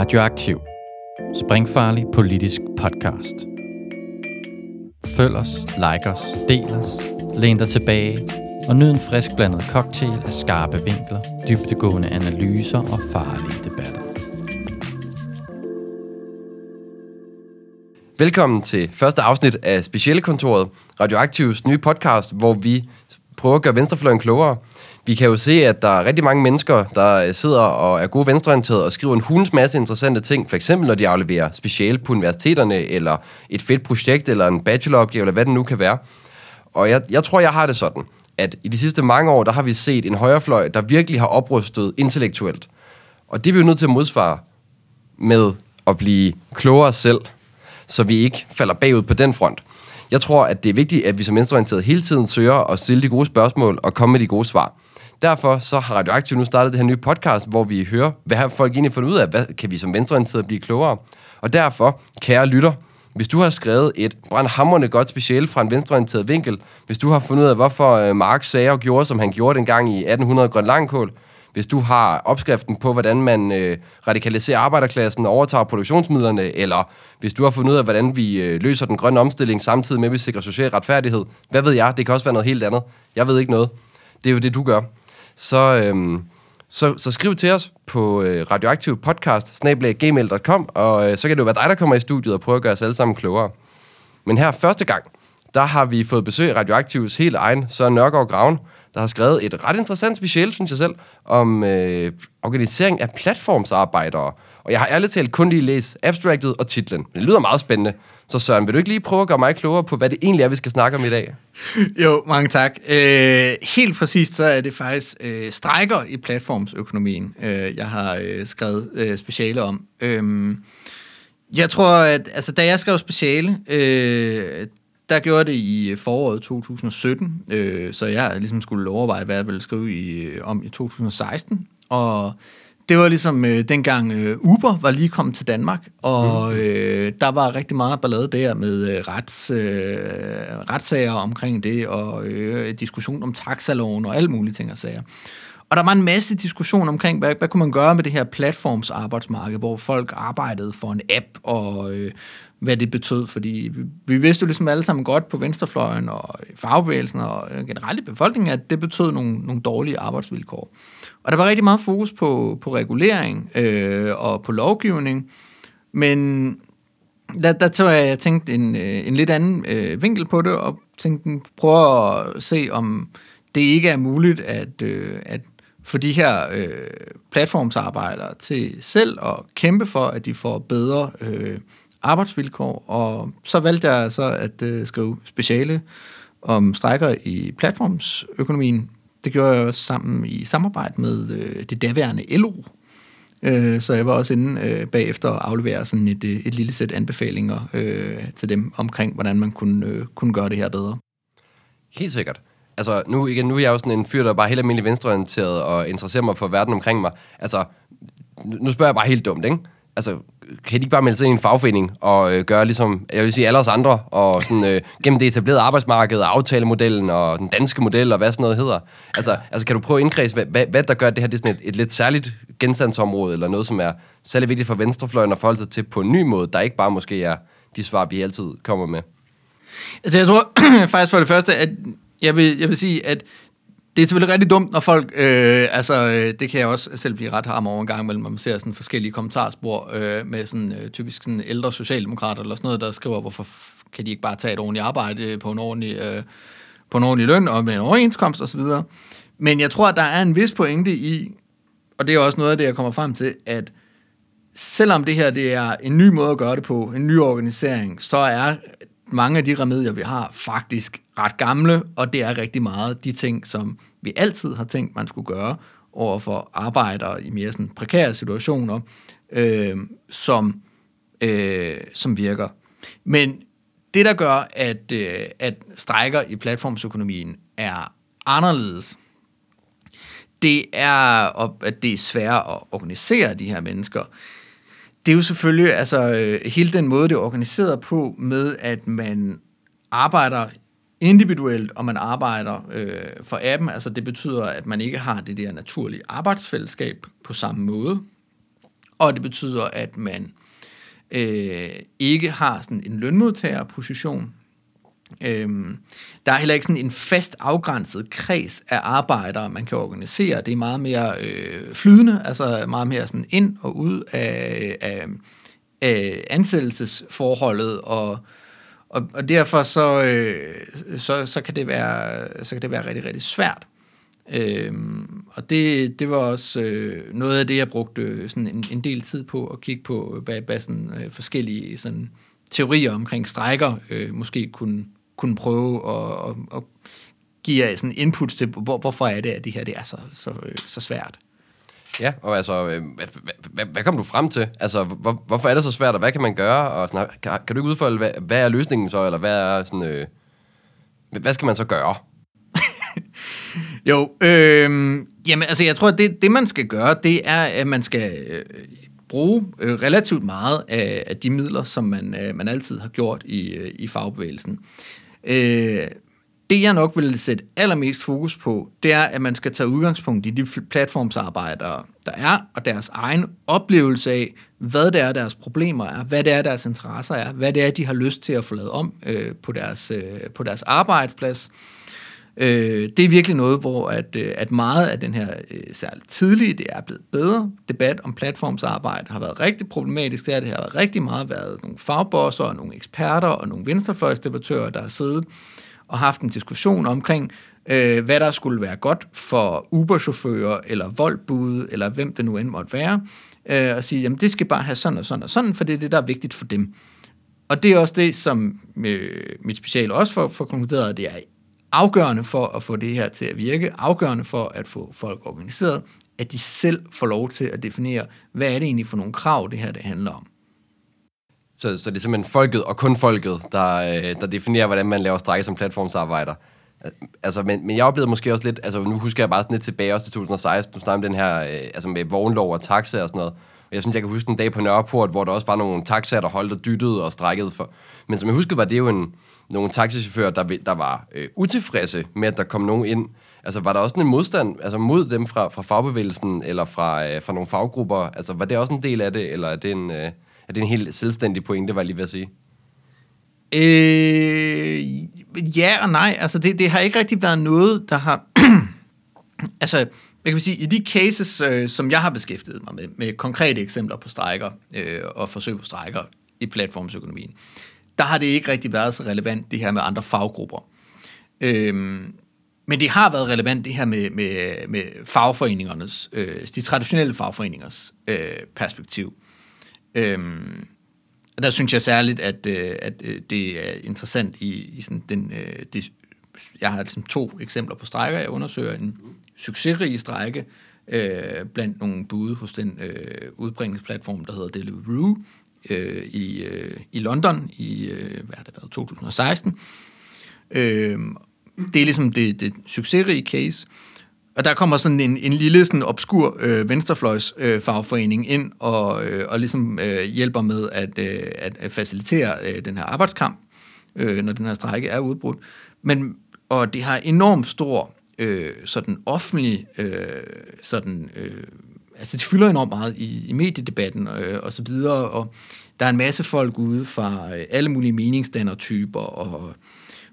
Radioaktiv. Springfarlig politisk podcast. Følg os, like os, del os, læn dig tilbage og nyd en frisk blandet cocktail af skarpe vinkler, dybtegående analyser og farlige debatter. Velkommen til første afsnit af Specielle Kontoret, Radioaktivs nye podcast, hvor vi prøver at gøre venstrefløjen klogere. Vi kan jo se, at der er rigtig mange mennesker, der øh, sidder og er gode venstreorienterede og skriver en hulens masse interessante ting. For eksempel, når de afleverer speciale på universiteterne, eller et fedt projekt, eller en bacheloropgave, eller hvad det nu kan være. Og jeg, jeg tror, jeg har det sådan, at i de sidste mange år, der har vi set en højrefløj, der virkelig har oprustet intellektuelt. Og det er vi jo nødt til at modsvare med at blive klogere selv, så vi ikke falder bagud på den front. Jeg tror, at det er vigtigt, at vi som venstreorienterede hele tiden søger at stille de gode spørgsmål og komme med de gode svar. Derfor så har Radioaktiv nu startet det her nye podcast, hvor vi hører, hvad har folk egentlig fundet ud af, hvad kan vi som venstreorienterede blive klogere. Og derfor, kære lytter, hvis du har skrevet et brandhammerende godt speciale fra en venstreorienteret vinkel, hvis du har fundet ud af, hvorfor øh, Marx sagde og gjorde, som han gjorde dengang i 1800 Grøn Langkål, hvis du har opskriften på, hvordan man øh, radikaliserer arbejderklassen og overtager produktionsmidlerne, eller hvis du har fundet ud af, hvordan vi øh, løser den grønne omstilling samtidig med, at vi sikrer social retfærdighed. Hvad ved jeg? Det kan også være noget helt andet. Jeg ved ikke noget. Det er jo det, du gør. Så, øhm, så, så skriv til os på øh, radioaktivpodcast.gmail.com, og øh, så kan det jo være dig, der kommer i studiet og prøver at gøre os alle sammen klogere. Men her første gang, der har vi fået besøg af Radioaktivs helt egen Søren Nørgaard Graven, der har skrevet et ret interessant speciale, synes jeg selv, om øh, organisering af platformsarbejdere. Og jeg har ærligt talt kun lige læst abstractet og titlen. Det lyder meget spændende. Så Søren, vil du ikke lige prøve at gøre mig klogere på, hvad det egentlig er, vi skal snakke om i dag? Jo, mange tak. Øh, helt præcist så er det faktisk øh, strækker i platformsøkonomien, øh, jeg har øh, skrevet øh, speciale om. Øh, jeg tror, at altså, da jeg skrev speciale, øh, der gjorde det i foråret 2017, øh, så jeg ligesom skulle overveje, hvad jeg ville skrive i, om i 2016. Og det var ligesom øh, dengang øh, Uber var lige kommet til Danmark, og øh, der var rigtig meget ballade der med øh, rets, øh, retssager omkring det, og øh, diskussion om taxaloven og alle mulige ting og sager. Og der var en masse diskussion omkring, hvad, hvad kunne man gøre med det her platformsarbejdsmarked, hvor folk arbejdede for en app, og øh, hvad det betød, fordi vi, vi vidste jo ligesom alle sammen godt på venstrefløjen og fagbevægelsen og generelt i befolkningen, at det betød nogle, nogle dårlige arbejdsvilkår. Og der var rigtig meget fokus på, på regulering øh, og på lovgivning, men der, der tror jeg, jeg tænkte en, øh, en lidt anden øh, vinkel på det, og tænkte, hmm, prøve at se, om det ikke er muligt at, øh, at få de her øh, platformsarbejdere til selv at kæmpe for, at de får bedre øh, arbejdsvilkår, og så valgte jeg så at øh, skrive speciale om strækker i platformsøkonomien. Det gjorde jeg også sammen i samarbejde med øh, det daværende LO. Øh, så jeg var også inde øh, bagefter og aflevere sådan et, øh, et lille sæt anbefalinger øh, til dem omkring, hvordan man kunne, øh, kunne gøre det her bedre. Helt sikkert. Altså, nu, igen, nu er jeg jo sådan en fyr, der er bare helt almindelig venstreorienteret og interesserer mig for verden omkring mig. Altså, nu spørger jeg bare helt dumt, ikke? Altså, kan de ikke bare melde sig ind i en fagforening og øh, gøre ligesom, jeg vil sige, alle os andre, og sådan, øh, gennem det etablerede arbejdsmarked, aftalemodellen og den danske model og hvad sådan noget hedder. Altså, altså kan du prøve at indkredse, hvad, hvad, hvad der gør det her, det er sådan et, et lidt særligt genstandsområde, eller noget, som er særlig vigtigt for venstrefløjen at forholde sig til på en ny måde, der ikke bare måske er de svar, vi altid kommer med? Altså, jeg tror faktisk for det første, at jeg vil, jeg vil sige, at det er selvfølgelig rigtig dumt, når folk, øh, altså øh, det kan jeg også selv blive ret ham over en gang imellem, når man ser sådan forskellige kommentarspor øh, med sådan øh, typisk sådan ældre socialdemokrater eller sådan noget, der skriver, hvorfor kan de ikke bare tage et ordentligt arbejde på en ordentlig, øh, på en ordentlig løn og med en overenskomst osv. Men jeg tror, at der er en vis pointe i, og det er også noget af det, jeg kommer frem til, at selvom det her det er en ny måde at gøre det på, en ny organisering, så er mange af de remedier, vi har, faktisk ret gamle, og det er rigtig meget de ting, som vi altid har tænkt, man skulle gøre over for arbejdere i mere sådan prekære situationer, øh, som, øh, som virker. Men det, der gør, at, øh, at strækker i platformsøkonomien er anderledes, det er, at det er svært at organisere de her mennesker det er jo selvfølgelig altså, øh, hele den måde, det er organiseret på, med at man arbejder individuelt, og man arbejder øh, for appen. Altså det betyder, at man ikke har det der naturlige arbejdsfællesskab på samme måde. og det betyder, at man øh, ikke har sådan en lønmodtagerposition. Øhm, der er heller ikke sådan en fast afgrænset kreds af arbejdere, man kan organisere. Det er meget mere øh, flydende, altså meget mere sådan ind og ud af, øh, af, af ansættelsesforholdet, og, og, og derfor så, øh, så, så, kan det være, så kan det være rigtig, rigtig svært. Øhm, og det, det var også øh, noget af det, jeg brugte sådan en, en del tid på at kigge på, øh, hvad, hvad sådan, øh, forskellige sådan, teorier omkring strækker øh, måske kunne, kunne prøve at, at, at give jer sådan input til, hvor, hvorfor er det, at det her det er så, så, øh, så svært. Ja, og altså, øh, hvad, hvad, hvad, hvad kom du frem til? Altså, hvor, hvorfor er det så svært, og hvad kan man gøre? Og sådan, kan, kan du ikke udfolde, hvad, hvad er løsningen så, eller hvad er sådan, øh, hvad skal man så gøre? Jo, øh, jamen altså jeg tror, at det, det man skal gøre, det er, at man skal øh, bruge øh, relativt meget af, af de midler, som man, øh, man altid har gjort i, øh, i fagbevægelsen. Øh, det jeg nok vil sætte allermest fokus på, det er, at man skal tage udgangspunkt i de platformsarbejdere, der er, og deres egen oplevelse af, hvad det er, deres problemer er, hvad det er, deres interesser er, hvad det er, de har lyst til at få lavet om øh, på, deres, øh, på deres arbejdsplads. Øh, det er virkelig noget, hvor at, øh, at meget af den her, øh, særligt tidlige, det er blevet bedre. Debat om platformsarbejde har været rigtig problematisk. Det, er, det har rigtig meget været nogle fagbosser og nogle eksperter og nogle venstrefløjsdebattører, der har siddet og haft en diskussion omkring, øh, hvad der skulle være godt for Uber-chauffører eller voldbude, eller hvem det nu end måtte være, øh, og sige, jamen det skal bare have sådan og sådan og sådan, for det er det, der er vigtigt for dem. Og det er også det, som øh, mit special også får, får konkluderet, det er afgørende for at få det her til at virke, afgørende for at få folk organiseret, at de selv får lov til at definere, hvad er det egentlig for nogle krav, det her det handler om. Så, så det er simpelthen folket og kun folket, der, øh, der definerer, hvordan man laver strække som platformsarbejder. Øh, altså, men, men jeg oplevede måske også lidt, altså nu husker jeg bare sådan lidt tilbage også til 2016, du snakkede om den her, øh, altså med vognlov og taxa og sådan noget. Og jeg synes, jeg kan huske en dag på Nørreport, hvor der også var nogle taxaer, der holdt og dyttede og strækkede for. Men som jeg husker, var det jo en, nogle taxichauffører, der, der var øh, utilfredse med, at der kom nogen ind. Altså, var der også en modstand altså, mod dem fra, fra fagbevægelsen eller fra, øh, fra nogle faggrupper? Altså, var det også en del af det, eller er det en, øh, er det en helt selvstændig pointe, var jeg lige ved at sige? Øh, ja og nej. Altså, det, det har ikke rigtig været noget, der har... altså, jeg kan sige, i de cases, øh, som jeg har beskæftiget mig med, med konkrete eksempler på strækker øh, og forsøg på strækker i platformsøkonomien, der har det ikke rigtig været så relevant, det her med andre faggrupper. Øhm, men det har været relevant, det her med, med, med fagforeningernes, øh, de traditionelle fagforeningers øh, perspektiv. Øhm, og der synes jeg særligt, at, øh, at øh, det er interessant i, i sådan den... Øh, det, jeg har ligesom to eksempler på strækker, jeg undersøger. En succesrig strække øh, blandt nogle bud hos den øh, udbringningsplatform, der hedder Deliveroo, øh, i, øh, i London i øh, hvad har det været, 2016. Øh, det er ligesom det, det succesrige case. Og der kommer sådan en, en lille sådan obskur øh, venstrefløjs øh, fagforening ind og, øh, og ligesom øh, hjælper med at, øh, at facilitere øh, den her arbejdskamp, øh, når den her strække er udbrudt. Men, og det har enormt stor øh, sådan offentlig øh, sådan øh, altså det fylder enormt meget i, i mediedebatten øh, og så videre, og der er en masse folk ude fra øh, alle mulige meningsdannertyper, og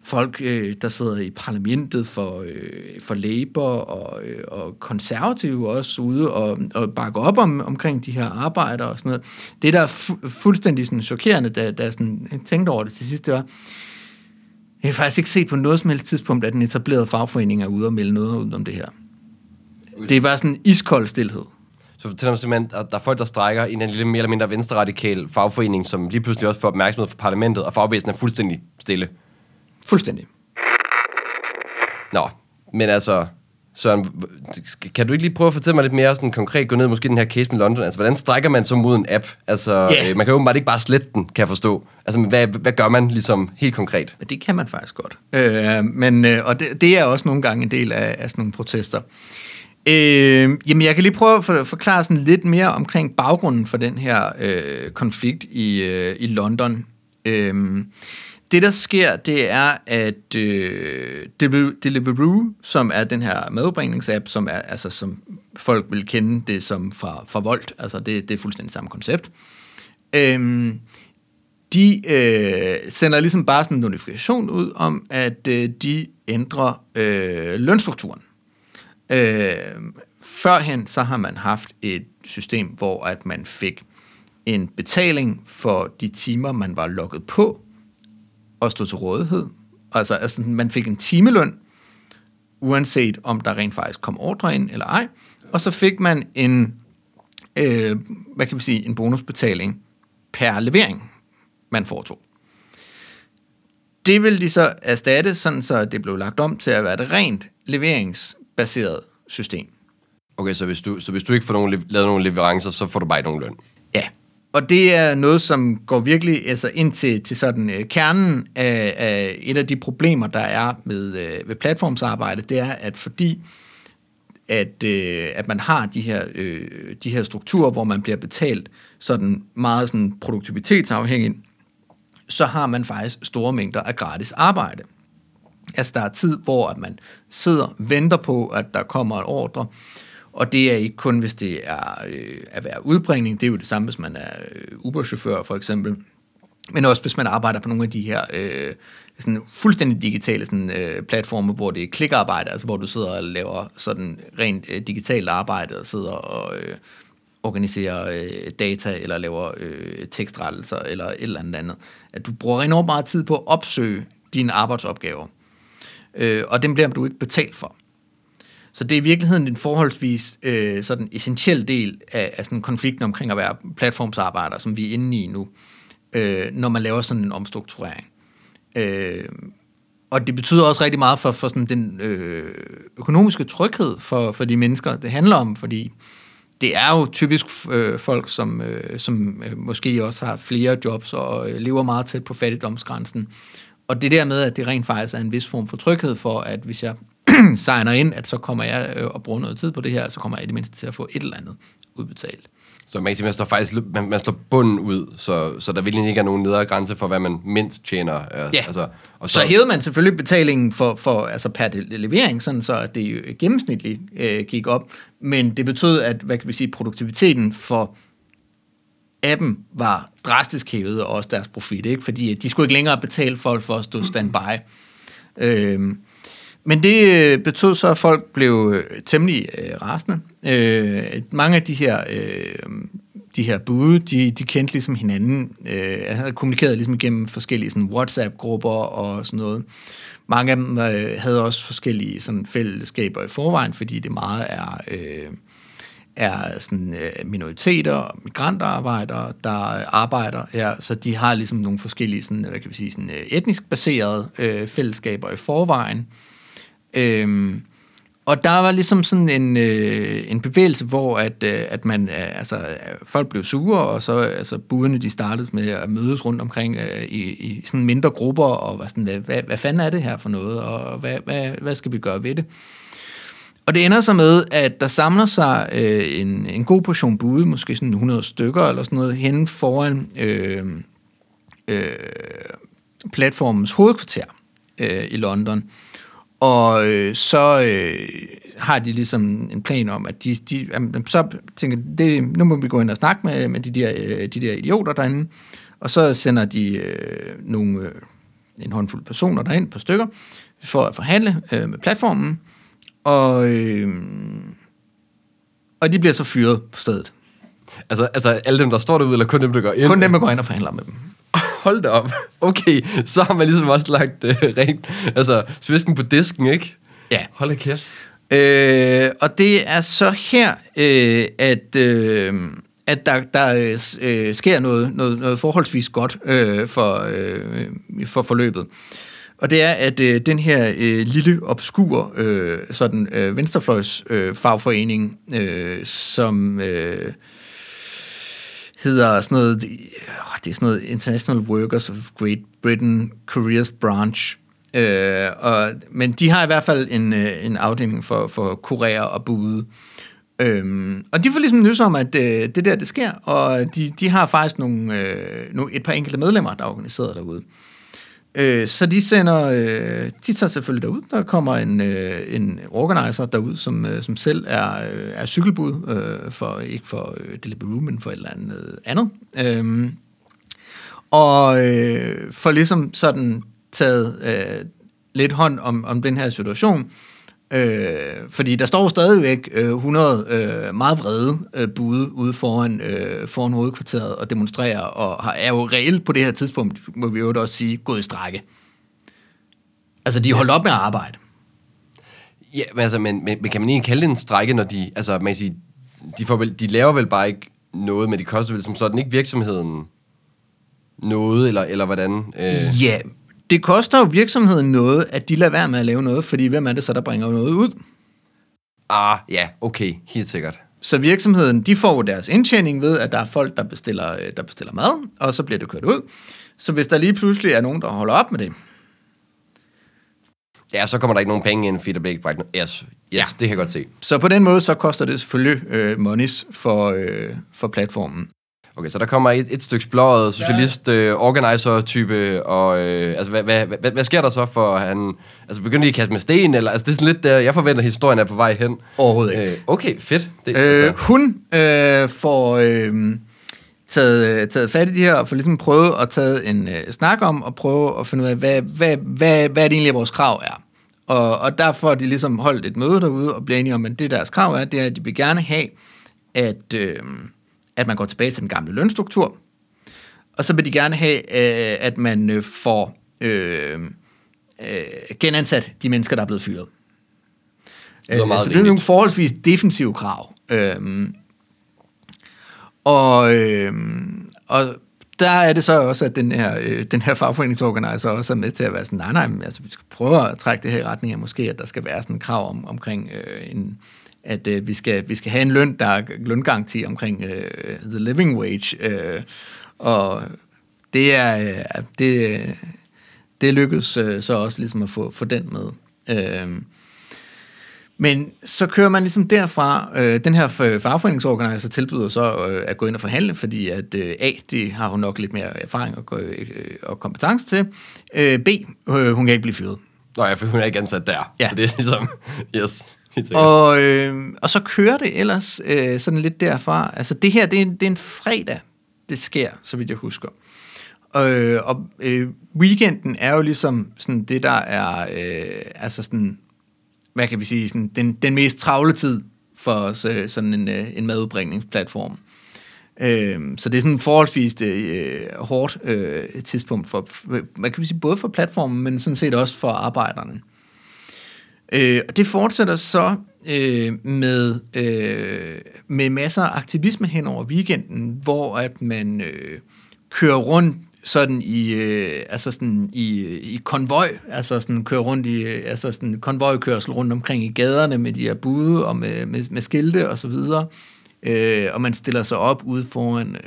folk, øh, der sidder i parlamentet for, øh, for Labour og, øh, og konservative også ude og, og bakker op om, omkring de her arbejder og sådan noget. Det, der er fu- fuldstændig sådan chokerende, da, da jeg sådan tænkte over det til sidst, det var, jeg har faktisk ikke set på noget som helst tidspunkt, at den etablerede fagforening er ude og melde noget ud om det her. Det var sådan en iskold stillhed. Så fortæller mig simpelthen, at der er folk, der strækker i en lille mere eller mindre venstreradikal fagforening, som lige pludselig også får opmærksomhed fra parlamentet, og fagbevægelsen er fuldstændig stille. Fuldstændig. Nå, men altså, Søren, kan du ikke lige prøve at fortælle mig lidt mere sådan konkret, gå ned måske den her case med London, altså hvordan strækker man så mod en app? Altså, yeah. øh, man kan jo bare ikke bare slette den, kan jeg forstå. Altså, hvad, hvad gør man ligesom helt konkret? Det kan man faktisk godt. Øh, men, øh, og det, det er også nogle gange en del af, af sådan nogle protester. Øh, jamen, jeg kan lige prøve at for, forklare sådan lidt mere omkring baggrunden for den her øh, konflikt i, øh, i London. Øh, det, der sker, det er, at øh, Deliveroo, som er den her madudbringningsapp, som er, altså, som folk vil kende det som fra, fra Volt, altså det, det er fuldstændig samme koncept, øh, de øh, sender ligesom bare sådan en notifikation ud om, at øh, de ændrer øh, lønstrukturen. Øh, førhen så har man haft et system, hvor at man fik en betaling for de timer, man var logget på og stod til rådighed. Altså, altså man fik en timeløn, uanset om der rent faktisk kom ordre ind eller ej. Og så fik man en, øh, hvad kan man sige, en bonusbetaling per levering, man foretog. Det vil de så erstatte, sådan så det blev lagt om til at være et rent leveringsbaseret system. Okay, så hvis du, så hvis du ikke får nogen, lavet nogle leverancer, så får du bare ikke nogen løn? Ja, og det er noget, som går virkelig altså ind til, til sådan øh, kernen af, af et af de problemer, der er med, øh, ved platformsarbejde, det er, at fordi at, øh, at man har de her, øh, de her strukturer, hvor man bliver betalt sådan meget sådan produktivitetsafhængigt, så har man faktisk store mængder af gratis arbejde. Altså der er tid, hvor at man sidder venter på, at der kommer en ordre, og det er ikke kun, hvis det er øh, at være udbringning, det er jo det samme, hvis man er øh, Uber-chauffør for eksempel, men også hvis man arbejder på nogle af de her øh, sådan fuldstændig digitale sådan, øh, platforme, hvor det er klikarbejde, altså hvor du sidder og laver sådan rent øh, digitalt arbejde og sidder og øh, organiserer øh, data eller laver øh, tekstrettelser eller et eller andet andet. At du bruger enormt meget tid på at opsøge dine arbejdsopgaver, øh, og dem bliver du ikke betalt for. Så det er i virkeligheden en forholdsvis øh, sådan essentiel del af, af sådan konflikten omkring at være platformsarbejder, som vi er inde i nu, øh, når man laver sådan en omstrukturering. Øh, og det betyder også rigtig meget for, for sådan den øh, økonomiske tryghed for, for de mennesker, det handler om, fordi det er jo typisk øh, folk, som, øh, som øh, måske også har flere jobs og øh, lever meget tæt på fattigdomsgrænsen. Og det der med, at det rent faktisk er en vis form for tryghed for, at hvis jeg signer ind, at så kommer jeg øh, og bruger noget tid på det her, så kommer jeg i det mindste til at få et eller andet udbetalt. Så man, man, slår faktisk, man, man slår bunden ud, så, så der virkelig ikke er nogen nedre grænse for, hvad man mindst tjener. Ja, altså, og så, så hævede man selvfølgelig betalingen for, for, altså per levering, sådan så at det gennemsnitligt øh, gik op, men det betød, at hvad kan vi sige, produktiviteten for appen var drastisk hævet, og også deres profit, ikke? fordi de skulle ikke længere betale folk for at stå standby. Øh, men det øh, betød så, at folk blev øh, temmelig øh, rasende. Øh, mange af de her, øh, de her bude, de, de kendte ligesom hinanden. Øh, havde kommunikeret ligesom gennem forskellige sådan, WhatsApp-grupper og sådan noget. Mange af dem øh, havde også forskellige sådan, fællesskaber i forvejen, fordi det meget er... Øh, er sådan øh, minoriteter og migrantarbejdere, der arbejder her, så de har ligesom nogle forskellige sådan, hvad kan vi sige, sådan, øh, etnisk baserede øh, fællesskaber i forvejen. Øhm, og der var ligesom sådan en, øh, en bevægelse, hvor at, øh, at man, øh, altså, folk blev sure, og så altså, budene de startede med at mødes rundt omkring øh, i, i sådan mindre grupper, og var sådan, hvad, hvad, hvad fanden er det her for noget, og hvad, hvad, hvad skal vi gøre ved det? Og det ender så med, at der samler sig øh, en, en god portion bude, måske sådan 100 stykker eller sådan noget, hen foran øh, øh, platformens hovedkvarter øh, i London. Og øh, så øh, har de ligesom en plan om, at de, de jamen, så tænker det, nu må vi gå ind og snakke med, med de, der, øh, de der idioter derinde, og så sender de øh, nogle, øh, en håndfuld personer derind på stykker, for at forhandle øh, med platformen, og, øh, og de bliver så fyret på stedet. Altså, altså alle dem, der står derude, eller kun dem, der går ind? Kun dem, der går ind og forhandler med dem. Hold da op. Okay, så har man ligesom også lagt øh, rent, altså svisken på disken, ikke? Ja. Hold da kæft. Øh, og det er så her, øh, at, øh, at der, der øh, sker noget, noget, noget forholdsvis godt øh, for, øh, for forløbet. Og det er, at øh, den her øh, lille, obskur øh, sådan, øh, venstrefløjs øh, fagforening, øh, som... Øh, hedder sådan noget, det er sådan noget International Workers of Great Britain Careers Branch. Øh, og, men de har i hvert fald en, øh, en afdeling for, for kurér og bude. Øhm, og de får ligesom nys om, at øh, det der, det sker, og de, de har faktisk nogle, øh, nogle, et par enkelte medlemmer, der er organiseret derude. Øh, Øh, så de sender, øh, de tager selvfølgelig derud. Der kommer en, øh, en organizer derud, som, øh, som selv er, øh, er cykelbud, øh, for, ikke for øh, Deliveroo, men for et eller andet andet. Øh, og øh, for ligesom sådan taget øh, lidt hånd om, om den her situation. Øh, fordi der står stadigvæk øh, 100 øh, meget vrede øh, bude ude foran, øh, foran hovedkvarteret og demonstrerer, og har, er jo reelt på det her tidspunkt, må vi jo også sige, gået i strække. Altså, de holdt op med at arbejde. Ja, men, altså, men, men, men kan man egentlig kalde det en strække, når de, altså man kan sige, de, får vel, de laver vel bare ikke noget, men de koster vel som sådan ikke virksomheden noget, eller, eller hvordan? Øh. Ja, det koster jo virksomheden noget, at de lader være med at lave noget, fordi hvem er det så, der bringer noget ud? Ah, ja, okay, helt sikkert. Så virksomheden, de får deres indtjening ved, at der er folk, der bestiller, øh, der bestiller mad, og så bliver det kørt ud. Så hvis der lige pludselig er nogen, der holder op med det, Ja, så kommer der ikke nogen penge ind, fordi der bliver ikke bragt noget. Yes, yes ja. det kan jeg godt se. så på den måde, så koster det selvfølgelig øh, monies for, øh, for platformen. Okay, så der kommer et, et stykke blåret socialist, øh, organizer-type, og øh, altså, hvad, hvad, hvad, hvad sker der så for han... Altså, begynder de at kaste med sten, eller... Altså, det er sådan lidt der, jeg forventer, at historien er på vej hen. Overhovedet ikke. Øh, okay, fedt. Det, Øh, altså, hun øh, får øh, taget, øh, taget fat i de her, og får ligesom prøvet at tage en øh, snak om, og prøve at finde ud af, hvad, hvad, hvad, hvad er det egentlig, vores krav er. Og, og derfor har de ligesom holdt et møde derude, og bliver enige om, at det deres krav er, det er, at de vil gerne have, at, øh, at man går tilbage til den gamle lønstruktur. Og så vil de gerne have, øh, at man øh, får øh, øh, genansat de mennesker, der er blevet fyret. lyder Øh, så det er nogle forholdsvis defensive krav. Øhm, og, øhm, og der er det så også, at den her, øh, den her fagforeningsorganiser også er med til at være sådan, nej, nej, men altså, vi skal prøve at trække det her i retning af måske, at der skal være sådan en krav om, omkring øh, en, at øh, vi, skal, vi skal have en løn, der er løngaranti omkring øh, the living wage. Øh, og det er, øh, det, det lykkedes øh, så også ligesom at få, få den med. Øh, men så kører man ligesom derfra, øh, den her f- fagforeningsorganiser tilbyder så øh, at gå ind og forhandle, fordi at øh, A, det har hun nok lidt mere erfaring og, gå- øh, og kompetence til. Øh, B, øh, hun kan ikke blive fyret. Nå ja, for hun er ikke ansat der. Ja. Så det er ligesom... Yes. Og, øh, og så kører det ellers øh, sådan lidt derfra. Altså det her, det er, en, det er en fredag, det sker, så vidt jeg husker. Øh, og øh, weekenden er jo ligesom sådan det, der er, øh, altså sådan, hvad kan vi sige, sådan den, den mest travle tid for os, øh, sådan en, øh, en madudbringningsplatform. Øh, så det er sådan en forholdsvis øh, hårdt øh, tidspunkt for, man kan vi sige, både for platformen, men sådan set også for arbejderne. Øh, Øh, og det fortsætter så øh, med, øh, med masser af aktivisme hen over weekenden, hvor at man øh, kører rundt sådan i, øh, altså sådan i, i konvoj, altså sådan kører rundt i, øh, altså sådan konvojkørsel rundt omkring i gaderne med de her bude og med, med, med skilte og så videre. Øh, og man stiller sig op ude foran,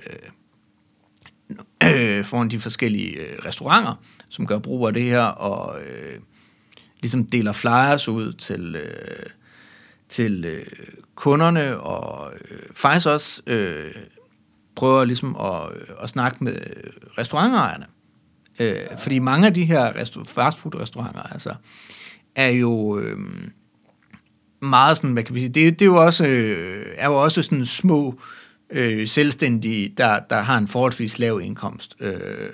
øh, øh, foran de forskellige øh, restauranter, som gør brug af det her, og øh, ligesom deler flyers ud til, øh, til øh, kunderne, og øh, faktisk også øh, prøver ligesom at, øh, at snakke med restaurantejerne. Øh, fordi mange af de her resta- fastfood-restauranter, altså, er jo øh, meget sådan, hvad kan vi sige, det, det er jo også, øh, er jo også sådan små øh, selvstændige, der, der har en forholdsvis lav indkomst. Øh,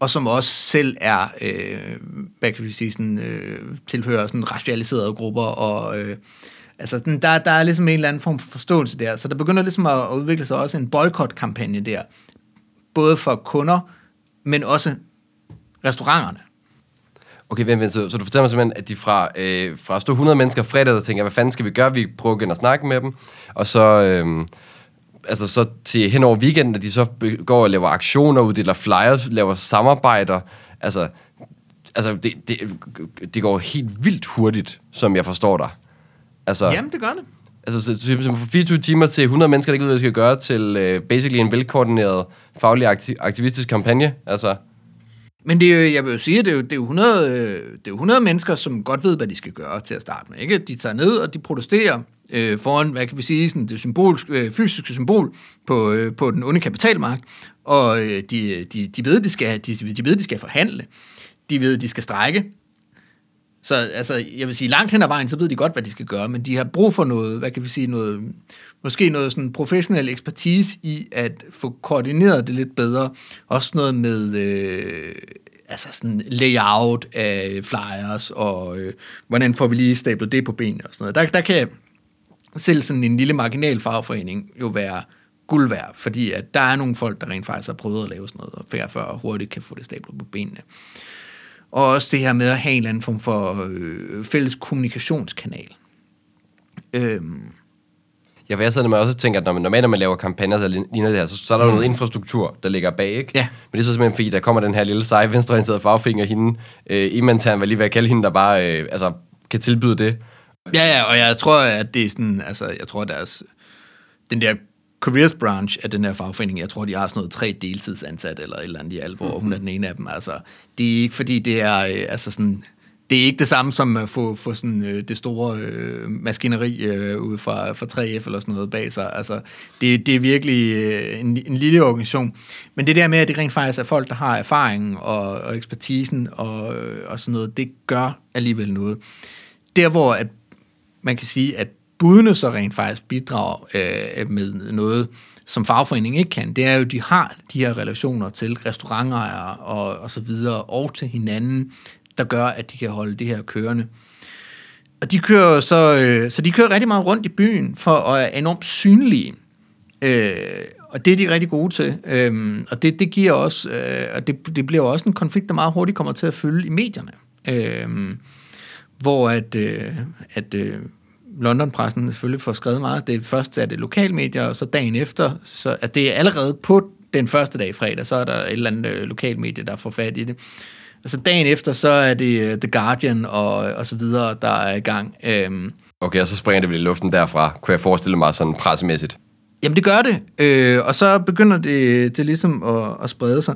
og som også selv er, øh, hvad kan vi sige, sådan, øh, tilhører sådan racialiserede grupper, og øh, altså, den, der, der er ligesom en eller anden form for forståelse der, så der begynder ligesom at, at udvikle sig også en boykotkampagne der, både for kunder, men også restauranterne. Okay, vent, vent, så, så du fortæller mig simpelthen, at de fra, øh, fra at stå 100 mennesker fredag, der tænker, hvad fanden skal vi gøre? Vi prøver igen at snakke med dem. Og så, øh, altså så til hen over weekenden, at de så går og laver aktioner, uddeler flyers, laver samarbejder. Altså, altså det, det, det går helt vildt hurtigt, som jeg forstår dig. Altså, Jamen, det gør det. altså så, så, så fra 24 timer til 100 mennesker, der ikke ved, hvad de skal gøre, til øh, basically en velkoordineret, faglig aktiv, aktivistisk kampagne. Altså, Men det er, jo- jeg vil jo sige, det er jo, det er jo 100, øh, det er jo 100 mennesker, som godt ved, hvad de skal gøre til at starte med. Ikke? De tager ned, og de protesterer øh, foran, hvad kan vi sige, sådan det symbolske, øh, fysiske symbol på, øh, på den onde kapitalmarkt, og øh, de, de, de, ved, de, skal, de, de ved, de skal forhandle. de ved, de skal strække. Så altså, jeg vil sige, langt hen ad vejen, så ved de godt, hvad de skal gøre, men de har brug for noget, hvad kan vi sige, noget, måske noget sådan professionel ekspertise i at få koordineret det lidt bedre. Også noget med øh, altså sådan layout af flyers, og øh, hvordan får vi lige stablet det på benene og sådan noget. Der, der kan selv sådan en lille marginal fagforening jo være guld værd, fordi at der er nogle folk, der rent faktisk har prøvet at lave sådan noget, og færre før hurtigt kan få det stablet på benene. Og også det her med at have en eller anden form for øh, fælles kommunikationskanal. Øhm, Ja, for jeg sidder med også og tænker, at når man, normalt når man laver kampagner, der ligner det her, så, så er der mm. noget infrastruktur, der ligger bag, ikke? Ja. Men det er så simpelthen fordi, der kommer den her lille seje venstreorienterede fagfinger, hende, øh, Imantan var lige ved at kalde hende, der bare øh, altså, kan tilbyde det. Ja, ja, og jeg tror, at det er sådan, altså, jeg tror, deres, den der careers branch af den her fagforening, jeg tror, de har sådan noget tre deltidsansat eller et eller andet i alt, hvor hun er den ene af dem. Altså, det er ikke, fordi det er, øh, altså sådan, det er ikke det samme som at få, få sådan, øh, det store øh, maskineri øh, ud fra, fra 3F eller sådan noget bag sig. Altså, det, det er virkelig øh, en, en lille organisation. Men det der med, at det rent faktisk er folk, der har erfaringen og, og ekspertisen og, øh, og sådan noget, det gør alligevel noget. Der hvor at man kan sige, at budene så rent faktisk bidrager øh, med noget, som fagforeningen ikke kan, det er jo, at de har de her relationer til restaurantejere og, og så videre, og til hinanden, der gør, at de kan holde det her kørende. Og de kører så, øh, så de kører rigtig meget rundt i byen for at være enormt synlige. Øh, og det er de rigtig gode til. Øh, og det, det giver også, øh, og det, det bliver også en konflikt, der meget hurtigt kommer til at fylde i medierne. Øh, hvor at, øh, at øh, London-pressen selvfølgelig får skrevet meget. Det først er det lokalmedier, og så dagen efter, så at det er allerede på den første dag fredag, så er der et eller andet øh, lokalmedie, der får fat i det. Altså dagen efter, så er det øh, The Guardian og, og så videre, der er i gang. Øhm, Okay, og så springer det vel i luften derfra, kunne jeg forestille mig sådan pressemæssigt. Jamen det gør det, øh, og så begynder det, det ligesom at, at sprede sig.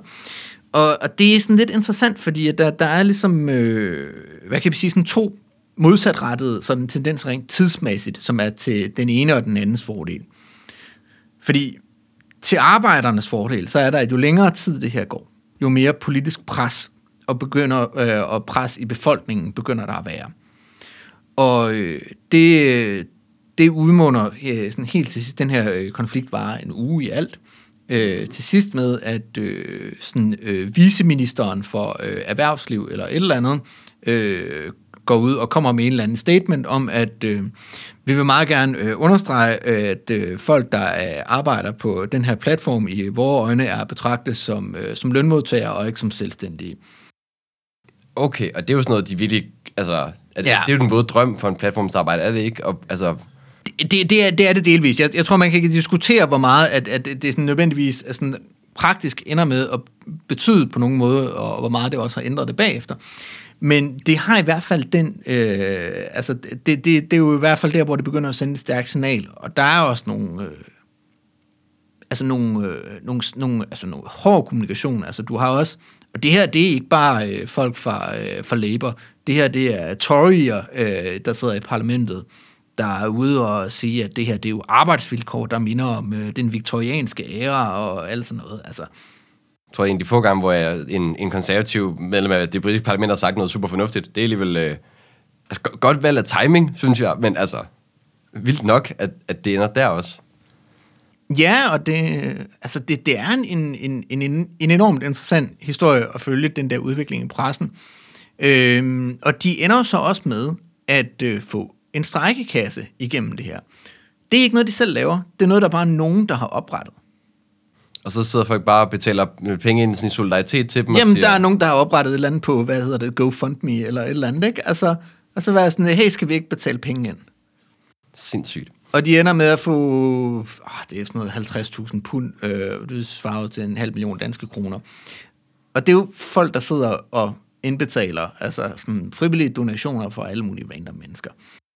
Og, og det er sådan lidt interessant, fordi at der, der er ligesom, øh, hvad kan vi sige, sådan to modsatrettet sådan tendens rent tidsmæssigt, som er til den ene og den andens fordel. Fordi til arbejdernes fordel, så er der, at jo længere tid det her går, jo mere politisk pres og begynder øh, og pres i befolkningen begynder der at være. Og øh, det, øh, det udmunder øh, sådan helt til sidst, den her øh, konflikt var en uge i alt, øh, til sidst med, at øh, sådan, øh, viceministeren for øh, erhvervsliv eller et eller andet øh, går ud og kommer med en eller anden statement om, at øh, vi vil meget gerne øh, understrege, at øh, folk, der øh, arbejder på den her platform i vores øjne, er betragtet som, øh, som lønmodtagere og ikke som selvstændige. Okay, og det er jo sådan noget, de virkelig... Altså, at, Ja. det er jo den våde drøm for en platformsarbejde, er det ikke? Og, altså, Det, det, er, det er det delvis. Jeg, jeg tror, man kan diskutere, hvor meget at, at det sådan nødvendigvis er sådan praktisk ender med at betyde på nogen måde, og hvor meget det også har ændret det bagefter. Men det har i hvert fald den, øh, altså det, det, det er jo i hvert fald der, hvor det begynder at sende et stærkt signal. Og der er også nogle, øh, altså nogle, øh, nogle, nogle, altså nogle hård kommunikation. Altså du har også, og det her, det er ikke bare øh, folk fra, øh, fra Labour. Det her, det er Tory'er, øh, der sidder i parlamentet, der er ude og sige, at det her, det er jo arbejdsvilkår, der minder om øh, den viktorianske æra og alt sådan noget. Altså, jeg tror, det er en af de få gange, hvor jeg, en, en konservativ medlem af det britiske parlament har sagt noget super fornuftigt. Det er alligevel... Øh, altså, godt valg af timing, synes jeg, men altså... Vildt nok, at, at det ender der også. Ja, og det, altså det, det er en, en, en, en, en enormt interessant historie at følge den der udvikling i pressen. Øhm, og de ender så også med at øh, få en strækkekasse igennem det her. Det er ikke noget, de selv laver. Det er noget, der bare er nogen, der har oprettet. Og så sidder folk bare og betaler penge ind i sin solidaritet til dem. Jamen, og siger, der er nogen, der har oprettet et eller andet på, hvad hedder det, GoFundMe eller et eller andet, ikke? Altså, og så være sådan, hey, skal vi ikke betale penge ind? Sindssygt. Og de ender med at få, oh, det er sådan noget 50.000 pund, øh, det svarer til en halv million danske kroner. Og det er jo folk, der sidder og indbetaler, altså sådan frivillige donationer for alle mulige random mennesker.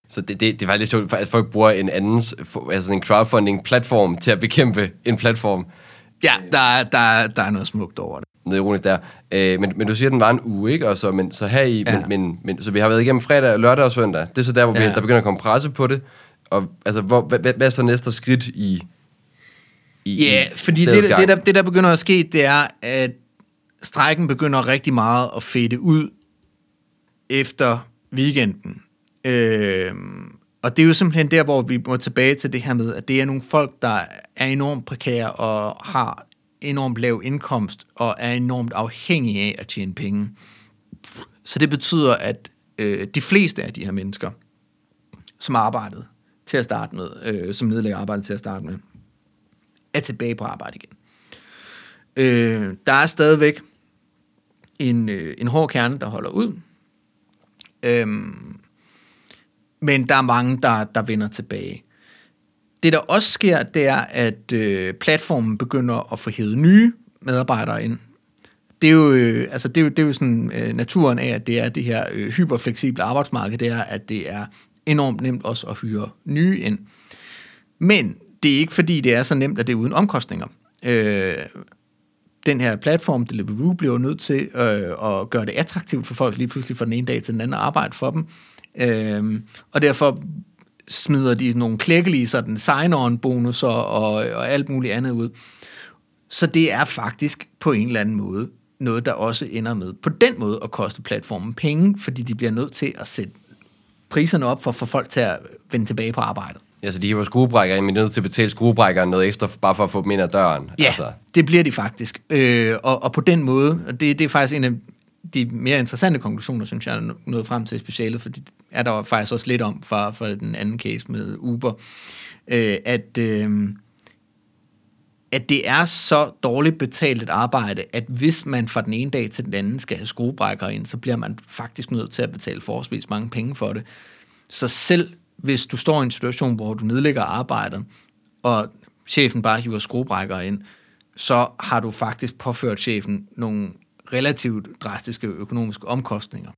Så det, det, det var lidt sjovt, at folk bruger en andens, altså en crowdfunding-platform til at bekæmpe en platform. Ja, der, er- der, er- der er noget smukt over det. Noget ironisk der. Øh, men, men du siger, at den var en uge, ikke? Og så, men, så her i, Ja. men, men, men, så vi har været igennem fredag, lørdag og søndag. Det er så der, hvor vi, Ja. der begynder at komme presse på det. Og altså, hvor, hvad, hvad, hvad er så næste skridt i, i Ja, i fordi det, det, der, det, der begynder at ske, det er, at strækken begynder rigtig meget at fade ud efter weekenden. Øh, og det er jo simpelthen der, hvor vi må tilbage til det her med, at det er nogle folk, der er enormt prekære og har enormt lav indkomst og er enormt afhængige af at tjene penge. Så det betyder, at øh, de fleste af de her mennesker, som arbejdede til at starte med, øh, som nedlægger arbejde til at starte med, er tilbage på arbejde igen. Øh, der er stadigvæk en, øh, en hård kerne, der holder ud. Øhm, men der er mange, der, der vender tilbage. Det, der også sker, det er, at øh, platformen begynder at få hævet nye medarbejdere ind. Det er jo, øh, altså det er jo, det er jo sådan øh, naturen af, at det er det her øh, hyperfleksible arbejdsmarked, det er, at det er enormt nemt også at hyre nye ind. Men det er ikke fordi, det er så nemt, at det er uden omkostninger. Øh, den her platform, Deliveroo, bliver nødt til øh, at gøre det attraktivt for folk lige pludselig fra den ene dag til den anden at arbejde for dem. Øh, og derfor smider de nogle klækkelige sådan sign-on bonusser og, og alt muligt andet ud. Så det er faktisk på en eller anden måde noget, der også ender med på den måde at koste platformen penge, fordi de bliver nødt til at sætte priserne op for at få folk til at vende tilbage på arbejdet. Ja, så de hiver skruebrækker, men er nødt til at betale skruebrækkeren noget ekstra, bare for at få dem ind ad døren. Ja, altså. det bliver de faktisk. Øh, og, og på den måde, og det, det er faktisk en af de mere interessante konklusioner, synes jeg, er nået frem til specialet, for det er der faktisk også lidt om fra, fra den anden case med Uber, øh, at, øh, at det er så dårligt betalt et arbejde, at hvis man fra den ene dag til den anden skal have skruebrækker ind, så bliver man faktisk nødt til at betale forholdsvis mange penge for det. Så selv hvis du står i en situation, hvor du nedlægger arbejdet, og chefen bare hiver skruebrækker ind, så har du faktisk påført chefen nogle relativt drastiske økonomiske omkostninger.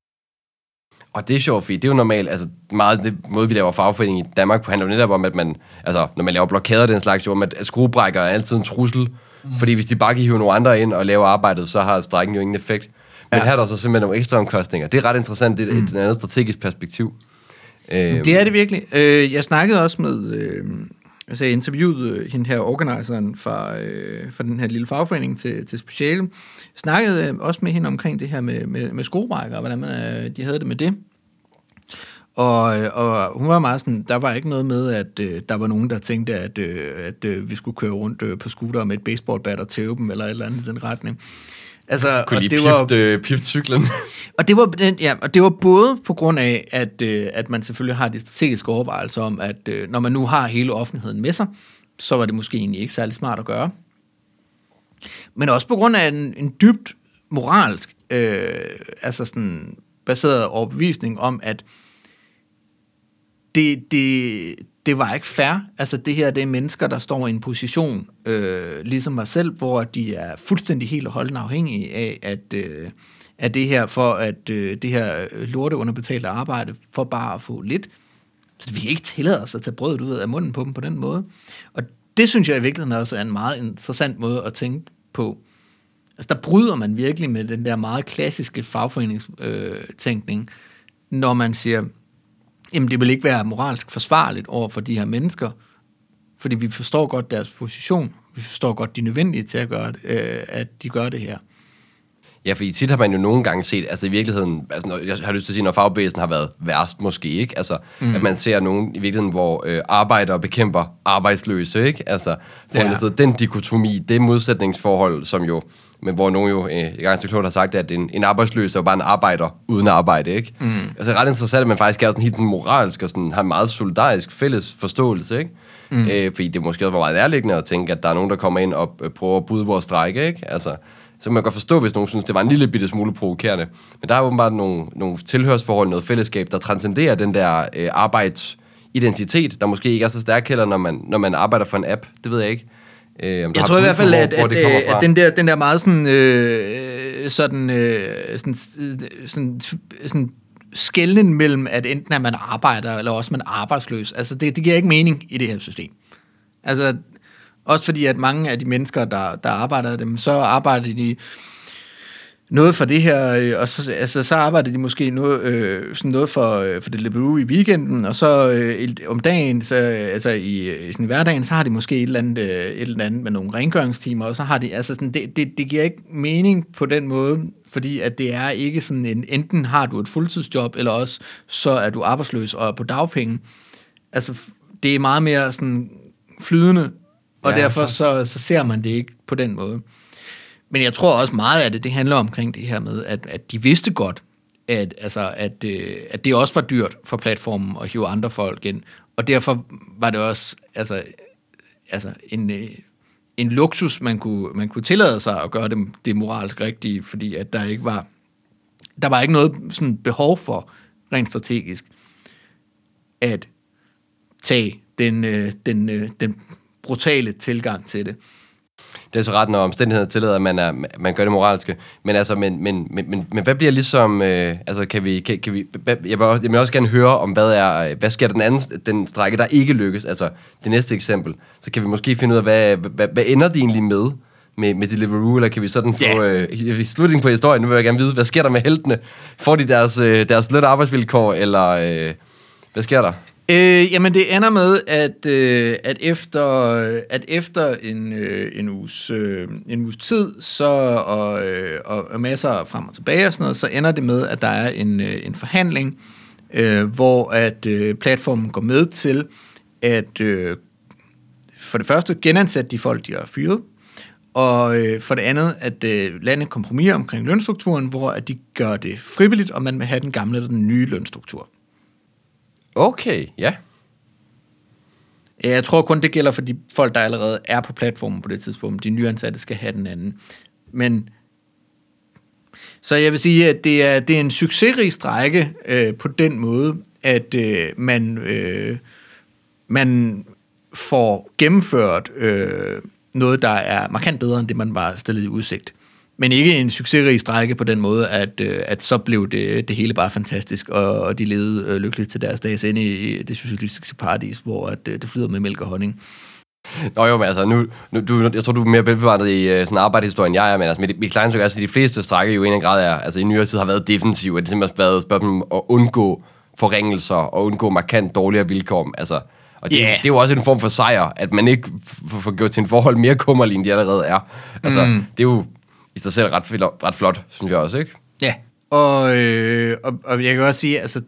Og det er sjovt, fordi det er jo normalt, altså meget det måde, vi laver fagforening i Danmark handler jo netop om, at man, altså når man laver blokader den slags, jo om, at, skruebrækker er altid en trussel, mm. fordi hvis de bare kan hive nogle andre ind og lave arbejdet, så har strækken jo ingen effekt. Men ja. her er der så simpelthen nogle ekstra omkostninger. Det er ret interessant, det er mm. et andet strategisk perspektiv. Øh, det er det virkelig. Øh, jeg snakkede også med, øh, altså jeg interviewede hende her, organiseren fra, øh, fra den her lille fagforening til, til speciale. Jeg snakkede øh, også med hende omkring det her med, med, med skruebrækker, og hvordan man, øh, de havde det med det. Og, og hun var meget sådan, der var ikke noget med, at øh, der var nogen, der tænkte, at, øh, at øh, vi skulle køre rundt øh, på scooter med et baseballbat og tæve dem, eller et eller andet i den retning. Altså, Kunne og det pift, var, øh, pift cyklen. og det var, ja, og det var både på grund af, at, øh, at man selvfølgelig har de strategiske overvejelser om, at øh, når man nu har hele offentligheden med sig, så var det måske egentlig ikke særlig smart at gøre. Men også på grund af en, en dybt moralsk, øh, altså sådan baseret overbevisning om, at det, det, det var ikke fair. Altså det her, det er mennesker, der står i en position, øh, ligesom mig selv, hvor de er fuldstændig helt og holdende afhængige af, at, øh, at det her, for at øh, det her øh, lorte underbetalte arbejde, for bare at få lidt. Så vi kan ikke tillade os at tage brødet ud af munden på dem på den måde. Og det synes jeg i virkeligheden også er en meget interessant måde at tænke på. Altså der bryder man virkelig med den der meget klassiske fagforeningstænkning, øh, når man siger, jamen det vil ikke være moralsk forsvarligt over for de her mennesker, fordi vi forstår godt deres position, vi forstår godt, de er nødvendige til at gøre det, øh, at de gør det her. Ja, fordi tit har man jo nogle gange set, altså i virkeligheden, altså når, jeg har lyst til at sige, når fagbevægelsen har været værst måske, ikke? Altså, mm. at man ser nogen i virkeligheden, hvor øh, arbejdere bekæmper arbejdsløse, ikke? Altså, for ja. den dikotomi, det modsætningsforhold, som jo men hvor nogen jo øh, i gang til klogt har sagt, at en, en arbejdsløs er jo bare en arbejder uden arbejde, ikke? Mm. Altså ret interessant, at man faktisk er sådan helt moralsk og sådan, har en meget solidarisk fælles forståelse, ikke? Mm. Øh, fordi det måske også var meget nærliggende at tænke, at der er nogen, der kommer ind og øh, prøver at bryde vores strække, ikke? Altså, så man kan godt forstå, hvis nogen synes, det var en lille bitte smule provokerende. Men der er åbenbart nogle, nogle tilhørsforhold, noget fællesskab, der transcenderer den der øh, arbejdsidentitet, der måske ikke er så stærk heller, når man, når man arbejder for en app. Det ved jeg ikke. Øh, jeg tror i hvert fald, at, at, at, at den, der, den der meget sådan, øh, sådan, øh, sådan, sådan, sådan skælden mellem, at enten er man arbejder, eller også man er arbejdsløs, altså det, det giver ikke mening i det her system. Altså, også fordi, at mange af de mennesker, der, der arbejder dem, så arbejder de noget for det her, øh, og så, altså, så arbejder de måske noget, øh, sådan noget for, øh, for Deliveroo i weekenden, og så øh, om dagen, så, altså i, i sådan hverdagen, så har de måske et eller, andet, øh, et eller andet med nogle rengøringstimer, og så har de, altså sådan, det, det, det giver ikke mening på den måde, fordi at det er ikke sådan en, enten har du et fuldtidsjob, eller også så er du arbejdsløs og er på dagpenge. Altså, det er meget mere sådan flydende, og Ja, derfor så, så ser man det ikke på den måde. Men jeg tror også meget af det, det handler omkring det her med, at, at de vidste godt, at, altså, at, øh, at det også var dyrt for platformen at hive andre folk ind. Og derfor var det også altså, altså en, øh, en luksus, man kunne, man kunne tillade sig at gøre det, det moralsk rigtige, fordi at der ikke var, der var ikke noget sådan behov for, rent strategisk, at tage den, øh, den, øh, den brutale tilgang til det. Det er så ret, når omstændighederne tillader, at man, er, man gør det moralske. Men, altså, men, men, men, men, men hvad bliver ligesom... Øh, altså, kan vi... Kan, kan vi hvad, jeg, vil også, jeg vil også gerne høre om, hvad er... Hvad sker der den anden den strække, der ikke lykkes? Altså, det næste eksempel. Så kan vi måske finde ud af, hvad, hvad, hvad ender de egentlig med? Med, med Deliveroo, eller kan vi sådan få Ja. øh, slutningen på historien? Nu vil jeg gerne vide, hvad sker der med heltene? Får de deres, øh, deres løn arbejdsvilkår, eller øh, hvad sker der? Øh, jamen det ender med, at, øh, at efter, at efter en, øh, en, uges, øh, en uges tid, så, og, øh, og, og masser frem og tilbage og sådan noget, så ender det med, at der er en, øh, en forhandling, øh, hvor at øh, platformen går med til at øh, for det første genansætte de folk, de har fyret, og øh, for det andet, at øh, lande kompromis omkring lønstrukturen, hvor at de gør det frivilligt, og man vil have den gamle eller den nye lønstruktur. Okay, ja. Jeg tror kun, det gælder for de folk, der allerede er på platformen på det tidspunkt. De nyansatte skal have den anden. Men så jeg vil sige, at det er, det er en succesrig strække øh, på den måde, at øh, man, øh, man får gennemført øh, noget, der er markant bedre end det, man var stillet i udsigt. Men ikke en succesrig strække på den måde, at, øh, at så blev det, det hele bare fantastisk, og, og de levede øh, lykkeligt til deres dages ende i det socialistiske paradis, hvor at, øh, det flyder med mælk og honning. Nå jo, men altså, nu, nu, du, jeg tror, du er mere velbevandret i uh, sådan arbejdshistorien, jeg er, men altså, mit, mit kleinstykke er, altså, de fleste strække jo i en grad er, altså i nyere tid har været defensive, at det simpelthen har været et spørgsmål om at undgå forringelser og undgå markant dårligere vilkår. Altså, og det, yeah. det er jo også en form for sejr, at man ikke får gjort til en forhold mere kummerlig, end de allerede er. Altså, mm. det er jo i sig selv ret, ret flot, synes jeg også, ikke? Ja, og, øh, og, og jeg kan også sige, altså,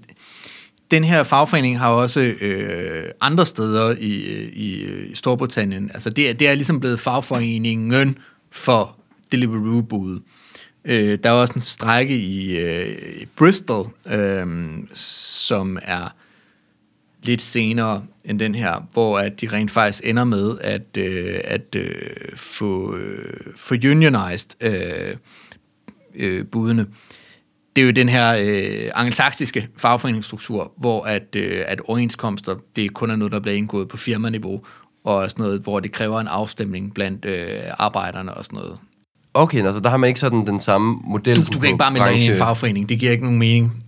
den her fagforening har også øh, andre steder i, øh, i, i Storbritannien. Altså, det, det er ligesom blevet fagforeningen for Deliveroo-budet. Øh, der er også en strække i, øh, i Bristol, øh, som er lidt senere end den her, hvor at de rent faktisk ender med at, øh, at øh, få, øh, få unionized øh, øh, budene. Det er jo den her øh, angelsaksiske fagforeningsstruktur, hvor at, øh, at overenskomster, det kun er noget, der bliver indgået på firmaniveau, og sådan noget, hvor det kræver en afstemning blandt øh, arbejderne og sådan noget. Okay, altså der har man ikke sådan den samme model. Du, som du kan ikke bare melde i en branche- fagforening. Det giver ikke nogen mening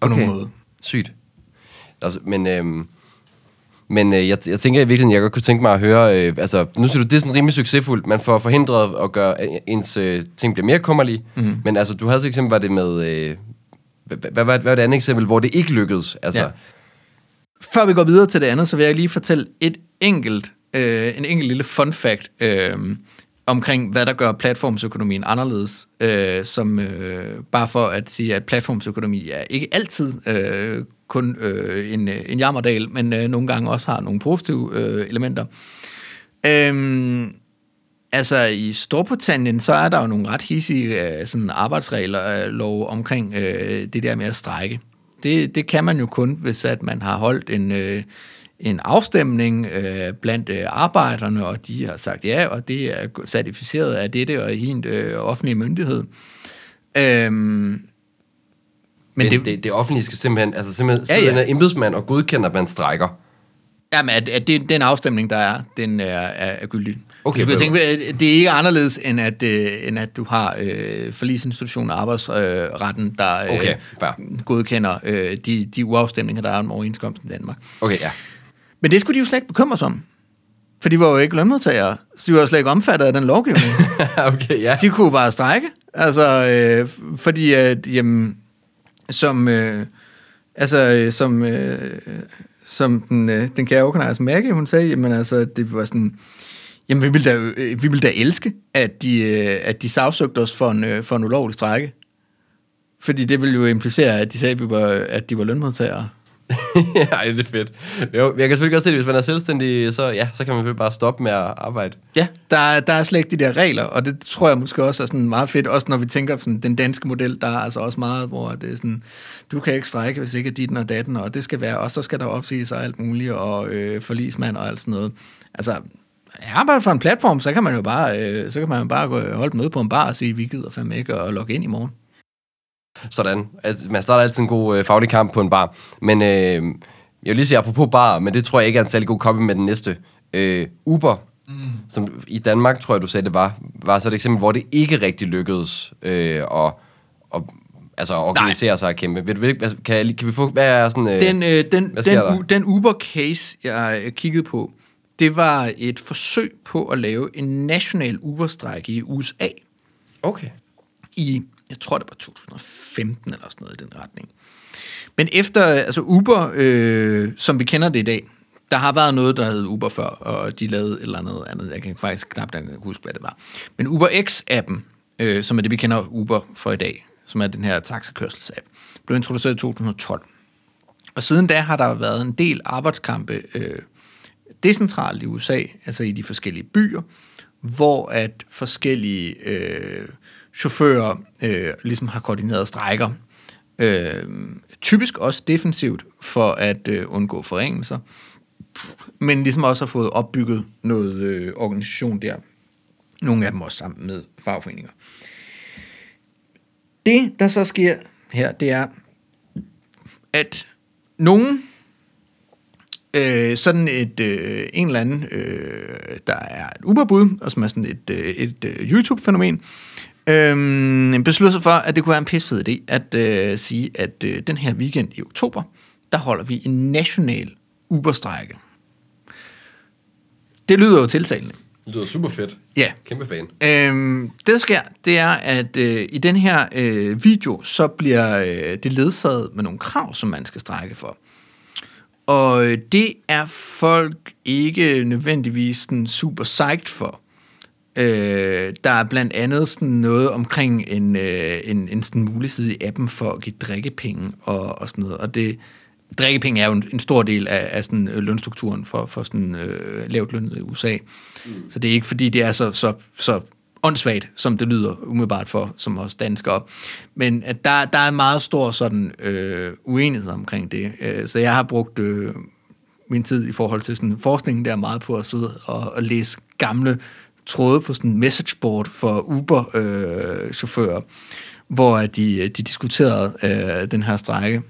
på Okay. nogen måde. Sygt. Altså, men øhm, men øh, jeg, jeg tænker i virkeligheden, jeg godt kunne tænke mig at høre, øh, altså, nu siger du, det er sådan rimelig succesfuldt. Man får forhindret at gøre, at ens øh, ting bliver mere kummerlige. Mm. Men altså, du havde så eksempel, var det med, øh, hvad, var det andet eksempel, hvor det ikke lykkedes? Altså, ja. Før vi går videre til det andet, så vil jeg lige fortælle et enkelt, øh, en enkelt lille fun fact øh, omkring, hvad der gør platformsøkonomien anderledes. Øh, som øh, bare for at sige, at platformsøkonomi er ikke altid øh, kun øh, en, øh, en jammerdal, men øh, nogle gange også har nogle positive øh, elementer. Øhm, Altså i Storbritannien, så er der jo nogle ret hissige øh, sådan arbejdsregler øh, lov omkring øh, det der med at strække. Det, det kan man jo kun, hvis at man har holdt en, øh, en afstemning øh, blandt øh, arbejderne, og de har sagt ja, og det er certificeret af dette og en øh, offentlig myndighed. Øhm, men men det, det, det, offentlige skal simpelthen, altså simpelthen Ja, ja, en embedsmand og godkender, at man strækker. Jamen, at, at det, den afstemning, der er, den er, er, er gyldig. Okay, du skal tænke, at det er ikke anderledes, end at, øh, end at du har øh, forlisinstitutionen og arbejdsretten, der øh, Okay, fair. godkender øh, de, de uafstemninger, der er om overenskomsten i Danmark. Okay, ja. Men det skulle de jo slet ikke bekymre sig om. For de var jo ikke lønmodtagere, så de var jo slet ikke omfattet af den lovgivning. okay, ja. de kunne bare strække. Altså, øh, fordi at, jamen, som, øh, altså, øh, som, øh, som den, øh, den kære organiser Maggie, hun sagde, jamen altså, det var sådan, jamen vi ville da, øh, vi ville da elske, at de, øh, at de sagsøgte os for en, øh, for en ulovlig strække. Fordi det ville jo implicere, at de sagde, at, vi var, at de var lønmodtagere. ja, det er fedt. Jo, jeg kan selvfølgelig godt se det, hvis man er selvstændig, så, ja, så kan man selvfølgelig bare stoppe med at arbejde. Ja, der, der er slet ikke de der regler, og det tror jeg måske også er sådan meget fedt, også når vi tænker på den danske model, der er altså også meget, hvor det er sådan, du kan ikke strække, hvis ikke er dit og datten, og det skal være, og så skal der opsige sig alt muligt, og øh, forlismand og alt sådan noget. Altså, jeg arbejder for en platform, så kan man jo bare, øh, så kan man jo bare gå, holde et møde på en bar og sige, vi gider fandme ikke at logge ind i morgen. Sådan. Altså, man starter altid en god øh, faglig kamp på en bar. Men øh, jeg vil lige sige apropos bar, men det tror jeg ikke er en særlig god copy med den næste. Øh, Uber, mm. som i Danmark, tror jeg, du sagde, det var, var så et eksempel, hvor det ikke rigtig lykkedes øh, at, at, altså organisere Nej. sig og kæmpe. Ved ved, kan, kan vi få, hvad er sådan... Øh, Den, øh, den, den, der? den Uber-case, jeg kiggede på, det var et forsøg på at lave en national Uber-strække i USA. Okay. i, jeg tror det var 2015 eller sådan noget i den retning. Men efter, altså Uber, øh, som vi kender det i dag, der har været noget, der hed Uber før, og de lavede et eller andet andet. Jeg kan faktisk knap nok huske, hvad det var. Men Uber X-appen, øh, som er det, vi kender Uber for i dag, som er den her taxakørselsapp, blev introduceret i 2012. Og siden da har der været en del arbejdskampe øh, decentralt i USA, altså i de forskellige byer, hvor at forskellige øh, chauffører øh, ligesom har koordineret strækker. Øh, typisk også defensivt for at øh, undgå forringelser, men ligesom også har fået opbygget noget øh, organisation der. Nogle af dem også sammen med fagforeninger. Det, der så sker her, det er, at nogen øh, sådan et, øh, en eller anden, øh, der er et Uberbud, og som er sådan et, øh, et øh, YouTube-fænomen, øh, beslutter sig for, at det kunne være en pissefed idé at øh, sige, at øh, den her weekend i oktober, der holder vi en national Uber-strække. Det lyder jo tiltalende. Det lyder super fedt. Ja. Kæmpe fan. Øhm, det, der sker, det er, at øh, i den her øh, video, så bliver øh, det ledsaget med nogle krav, som man skal strække for. Og øh, det er folk ikke nødvendigvis sådan super psyched for. Øh, der er blandt andet sådan noget omkring en, øh, en, en sådan mulighed i appen for at give drikkepenge og, og sådan noget. Og det, drikkepenge er jo en, en stor del af, af sådan, øh, lønstrukturen for, for sådan, øh, lavt lønnet i USA. Mm. Så det er ikke fordi, det er så, så, så åndssvagt, som det lyder umiddelbart for, som også danskere. Men at der, der er en meget stor sådan, øh, uenighed omkring det. Øh, så jeg har brugt øh, min tid i forhold til sådan forskningen der meget på at sidde og, og læse gamle tråde på sådan en messageboard for Uber-chauffører, hvor de, de diskuterede øh, den her strække.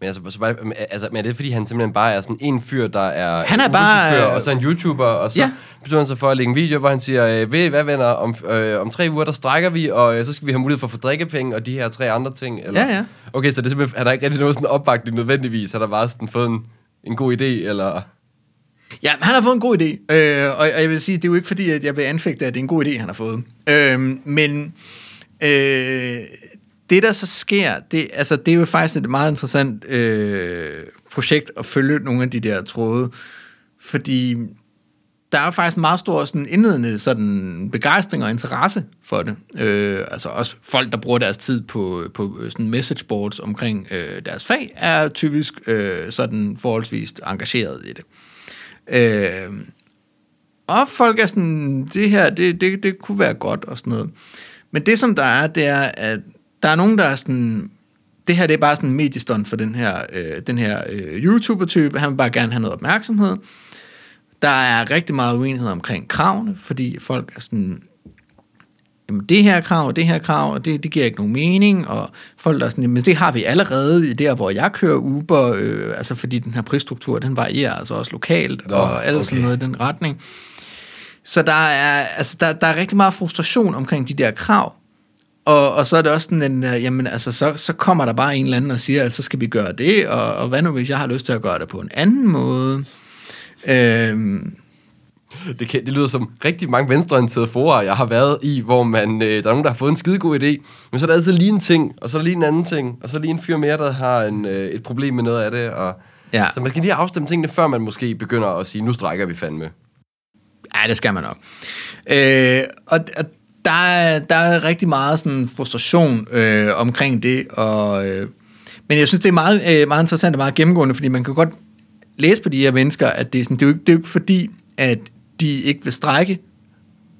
Men altså, så bare, altså, men er det fordi, han simpelthen bare er sådan en fyr, der er Han er en bare, øh, og så en YouTuber, og så ja. ja. beslutter han sig for at lægge en video, hvor han siger, øh, ved I hvad venner, om, øh, om tre uger, der strækker vi, og øh, så skal vi have mulighed for at få drikkepenge, og de her tre andre ting. Eller? Ja, ja. Okay, så det er simpelthen, er der ikke rigtig noget sådan opbakning nødvendigvis? Har der bare sådan fået en, en god idé, eller... Ja, han har fået en god idé, øh, og, og jeg vil sige, det er jo ikke fordi, at jeg vil anfægte, at det er en god idé, han har fået. Øh, men øh, det, der så sker, det, altså, det er jo faktisk et meget interessant øh, projekt at følge nogle af de der tråde, fordi der er jo faktisk meget stor sådan indledende sådan begejstring og interesse for det. Øh, altså også folk, der bruger deres tid på, på sådan message boards omkring øh, deres fag, er typisk øh, sådan forholdsvis engageret i det. Øh, og folk er sådan, det her, det, det, det kunne være godt og sådan noget. Men det som der er, det er, at der er nogen, der er sådan, det her det er bare sådan en mediestund for den her, øh, den her øh, YouTuber-type. Han vil bare gerne have noget opmærksomhed. Der er rigtig meget uenighed omkring kravene, fordi folk er sådan, jamen det her krav, det her krav, og det, det giver ikke nogen mening, og folk der er sådan, men det har vi allerede i der, hvor jeg kører Uber, øh, altså fordi den her prisstruktur, den varierer altså også lokalt, Nå, og alt sådan okay. noget i den retning. Så der er, altså, der, der er rigtig meget frustration omkring de der krav, og, og så er det også sådan, en, øh, jamen altså, så, så kommer der bare en eller anden og siger, at så skal vi gøre det, og, og hvad nu hvis jeg har lyst til at gøre det på en anden måde? Øhm, Det, kan, det lyder som rigtig mange venstreorienterede forer, jeg har været i, hvor man, øh, der er nogen, der har fået en skide god idé, men så er der altid lige en ting, og så er der lige en anden ting, og så er der lige en fyr mere, der har en, øh, et problem med noget af det. Og, Ja. Så man skal lige afstemme tingene, før man måske begynder at sige, nu strækker vi fandme. Ja, det skal man nok. Øh, og, og der, er, der er rigtig meget sådan frustration øh, omkring det, og, øh, men jeg synes, det er meget, øh, meget interessant og meget gennemgående, fordi man kan godt læse på de her mennesker, at det er, sådan, det er, jo, ikke, det er jo ikke fordi, at de ikke vil strække,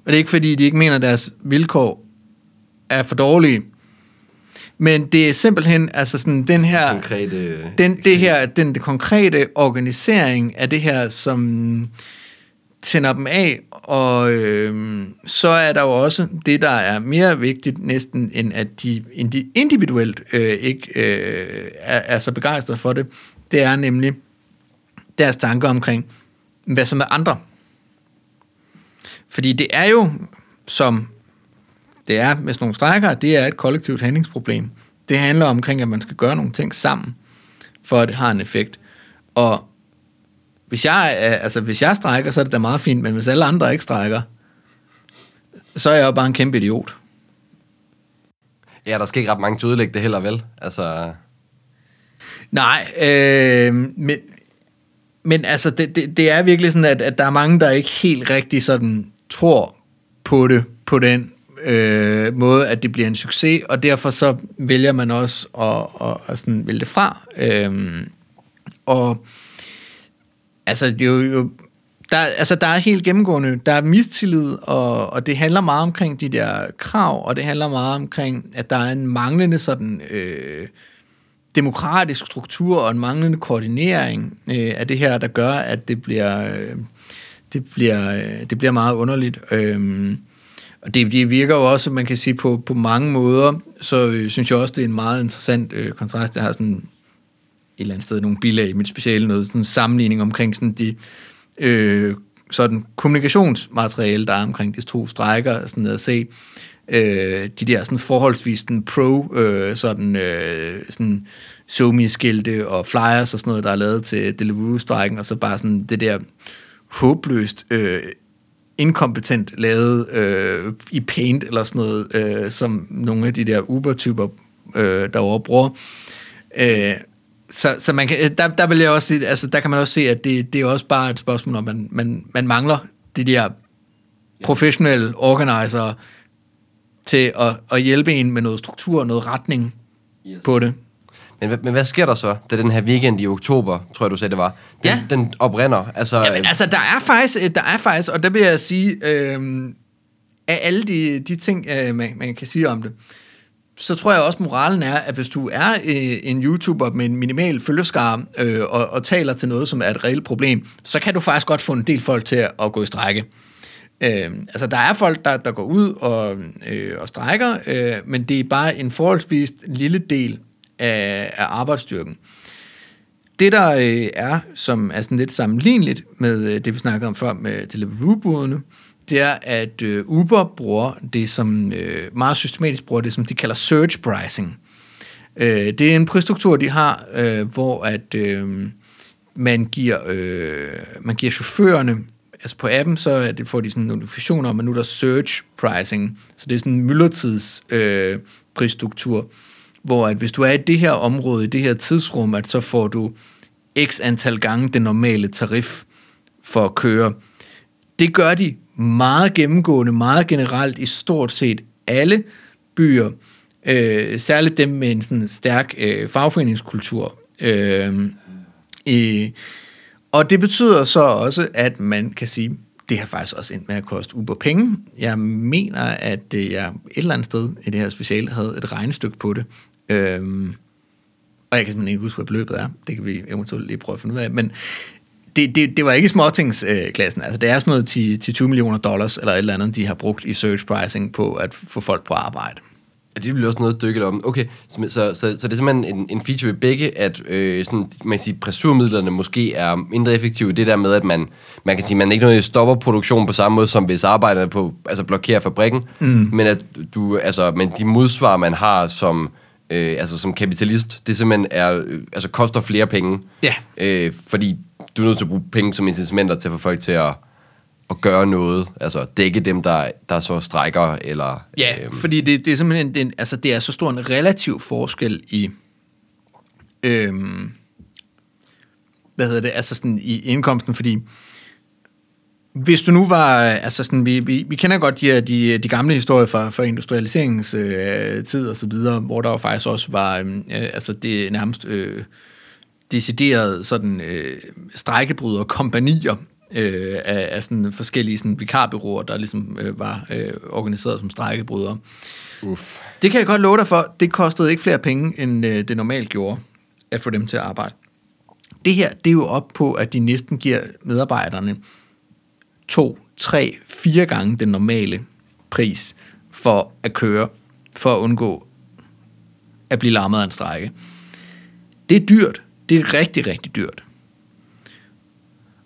og det er ikke fordi, de ikke mener, at deres vilkår er for dårlige, men det er simpelthen altså sådan den her Konkrete den, det her, den det konkrete organisering af det her, som tænder dem af, og øh, så er der jo også det, der er mere vigtigt næsten, end at de indi- individuelt øh, ikke øh, er, er så begejstrede for det, det er nemlig deres tanker omkring, hvad som er andre. Fordi det er jo, som det er med sådan nogle strækker, det er et kollektivt handlingsproblem. Det handler omkring, at man skal gøre nogle ting sammen, for at det har en effekt. Og hvis jeg, er- altså, hvis jeg strækker, så er det da meget fint, men hvis alle andre ikke strækker, så er jeg jo bare en kæmpe idiot. Ja, der skal ikke ret mange til at udlægge det heller, vel? Altså, Nej, øh, men, men altså, det, det, det er virkelig sådan, at, at der er mange, der ikke helt rigtig sådan tror på det, på den øh, måde, at det bliver en succes, og derfor så vælger man også at, at, at sådan vælge det fra. Øh, og altså, jo, jo, der, altså, der er helt gennemgående, der er mistillid, og, og det handler meget omkring de der krav, og det handler meget omkring, at der er en manglende sådan... Øh, demokratisk struktur og en manglende koordinering øh, af det her, der gør, at det bliver, øh, det bliver, øh, det bliver meget underligt. Øhm, og det, det virker jo også, man kan sige, på, på mange måder, så øh, synes jeg også, det er en meget interessant øh, kontrast. Jeg har sådan et eller andet sted nogle bilag i mit speciale, noget sådan en sammenligning omkring sådan de øh, sådan kommunikationsmateriale, der er omkring de to strækker, sådan noget at se øh, de der sådan forholdsvis den pro øh, sådan, øh, sådan somi-skilte og flyers og sådan noget, der er lavet til Deliveroo-strækken, og så bare sådan det der håbløst øh, inkompetent lavet øh, i Paint eller sådan noget, øh, som nogle af de der Uber-typer øh, derovre bruger. Øh, så, så man kan, der, der vil jeg også altså der kan man også se, at det, det er også bare et spørgsmål om, man, man, man mangler de der professionelle organiser til at, at hjælpe en med noget struktur, noget retning Yes. på det. Men, hvad- men hvad sker der så, da den her weekend i oktober, tror jeg, du sagde, det var, den, Ja. den oprinder? Altså, Jamen, altså, der er faktisk, der er faktisk, og der vil jeg sige, øh, af alle de, de ting, øh, man, man kan sige om det, så tror jeg også, moralen er, at hvis du er øh, en YouTuber med en minimal følgeskar øh, og, og taler til noget, som er et reelt problem, så kan du faktisk godt få en del folk til at, at gå i strække. Øh, altså, der er folk, der, der går ud og, øh, og strækker, øh, men det er bare en forholdsvis lille del af, af arbejdsstyrken. Det der øh, er, som er sådan lidt sammenligneligt med øh, det, vi snakkede om før med Deliveroo-budene, det er, at øh, Uber bruger det, som øh, meget systematisk bruger det, som de kalder surge pricing. Øh, det er en prisstruktur, de har, øh, hvor at øh, man giver øh, man giver chaufførerne, altså på appen, så det, får de sådan en notifikation om, at nu er der surge pricing, så det er sådan en myldretids øh, prisstruktur, hvor at hvis du er i det her område, i det her tidsrum, at så får du x antal gange det normale tarif for at køre. Det gør de meget gennemgående, meget generelt i stort set alle byer, øh, særligt dem med en sådan stærk øh, fagforeningskultur. Øh, i, og det betyder så også, at man kan sige, det har faktisk også endt med at koste Uber penge. Jeg mener, at jeg et eller andet sted i det her speciale havde et regnestykke på det. Øhm, og jeg kan simpelthen ikke huske, hvad beløbet er. Det kan vi eventuelt lige prøve at finde ud af. Men det, det, det var ikke småtingsklassen. Øh, altså, det er sådan noget til, til 20 millioner dollars, eller et eller andet, de har brugt i search pricing på at få folk på arbejde. Ja, det bliver også noget dykket om. Okay, så, så, så, så det er simpelthen en, en feature ved begge, at øh, sådan, man kan sige, pressurmidlerne måske er mindre effektive det der med, at man, man kan sige, man ikke noget stopper produktionen på samme måde, som hvis arbejderne på, altså blokerer fabrikken, mm. men at du, altså, men de modsvar, man har som, øh, altså som kapitalist, det simpelthen er, øh, altså koster flere penge. Ja. Øh, fordi du er nødt til at bruge penge som incitamenter til at få folk til at, at at gøre noget, altså dække dem, der, der så strækker, eller... Ja, øhm, fordi det, det er simpelthen, det, altså det er så stor en relativ forskel i, øhm, hvad hedder det, altså sådan i indkomsten, fordi hvis du nu var, altså sådan, vi, vi, vi kender godt de, de, de gamle historier fra, fra industrialiseringens øh, tid og så videre, hvor der jo faktisk også var, øh, altså det nærmest øh, deciderede sådan øh, strækkebryder kompanier øh, af, af sådan forskellige sådan vikarbyråer, der ligesom øh, var øh, organiseret som strækkebrydere. Uff. Det kan jeg godt love dig for, det kostede ikke flere penge, end øh, det normalt gjorde at få dem til at arbejde. Det her, det er jo op på, at de næsten giver medarbejderne to, tre, fire gange den normale pris for at køre, for at undgå at blive lammet af en strække. Det er dyrt. Det er rigtig, rigtig dyrt.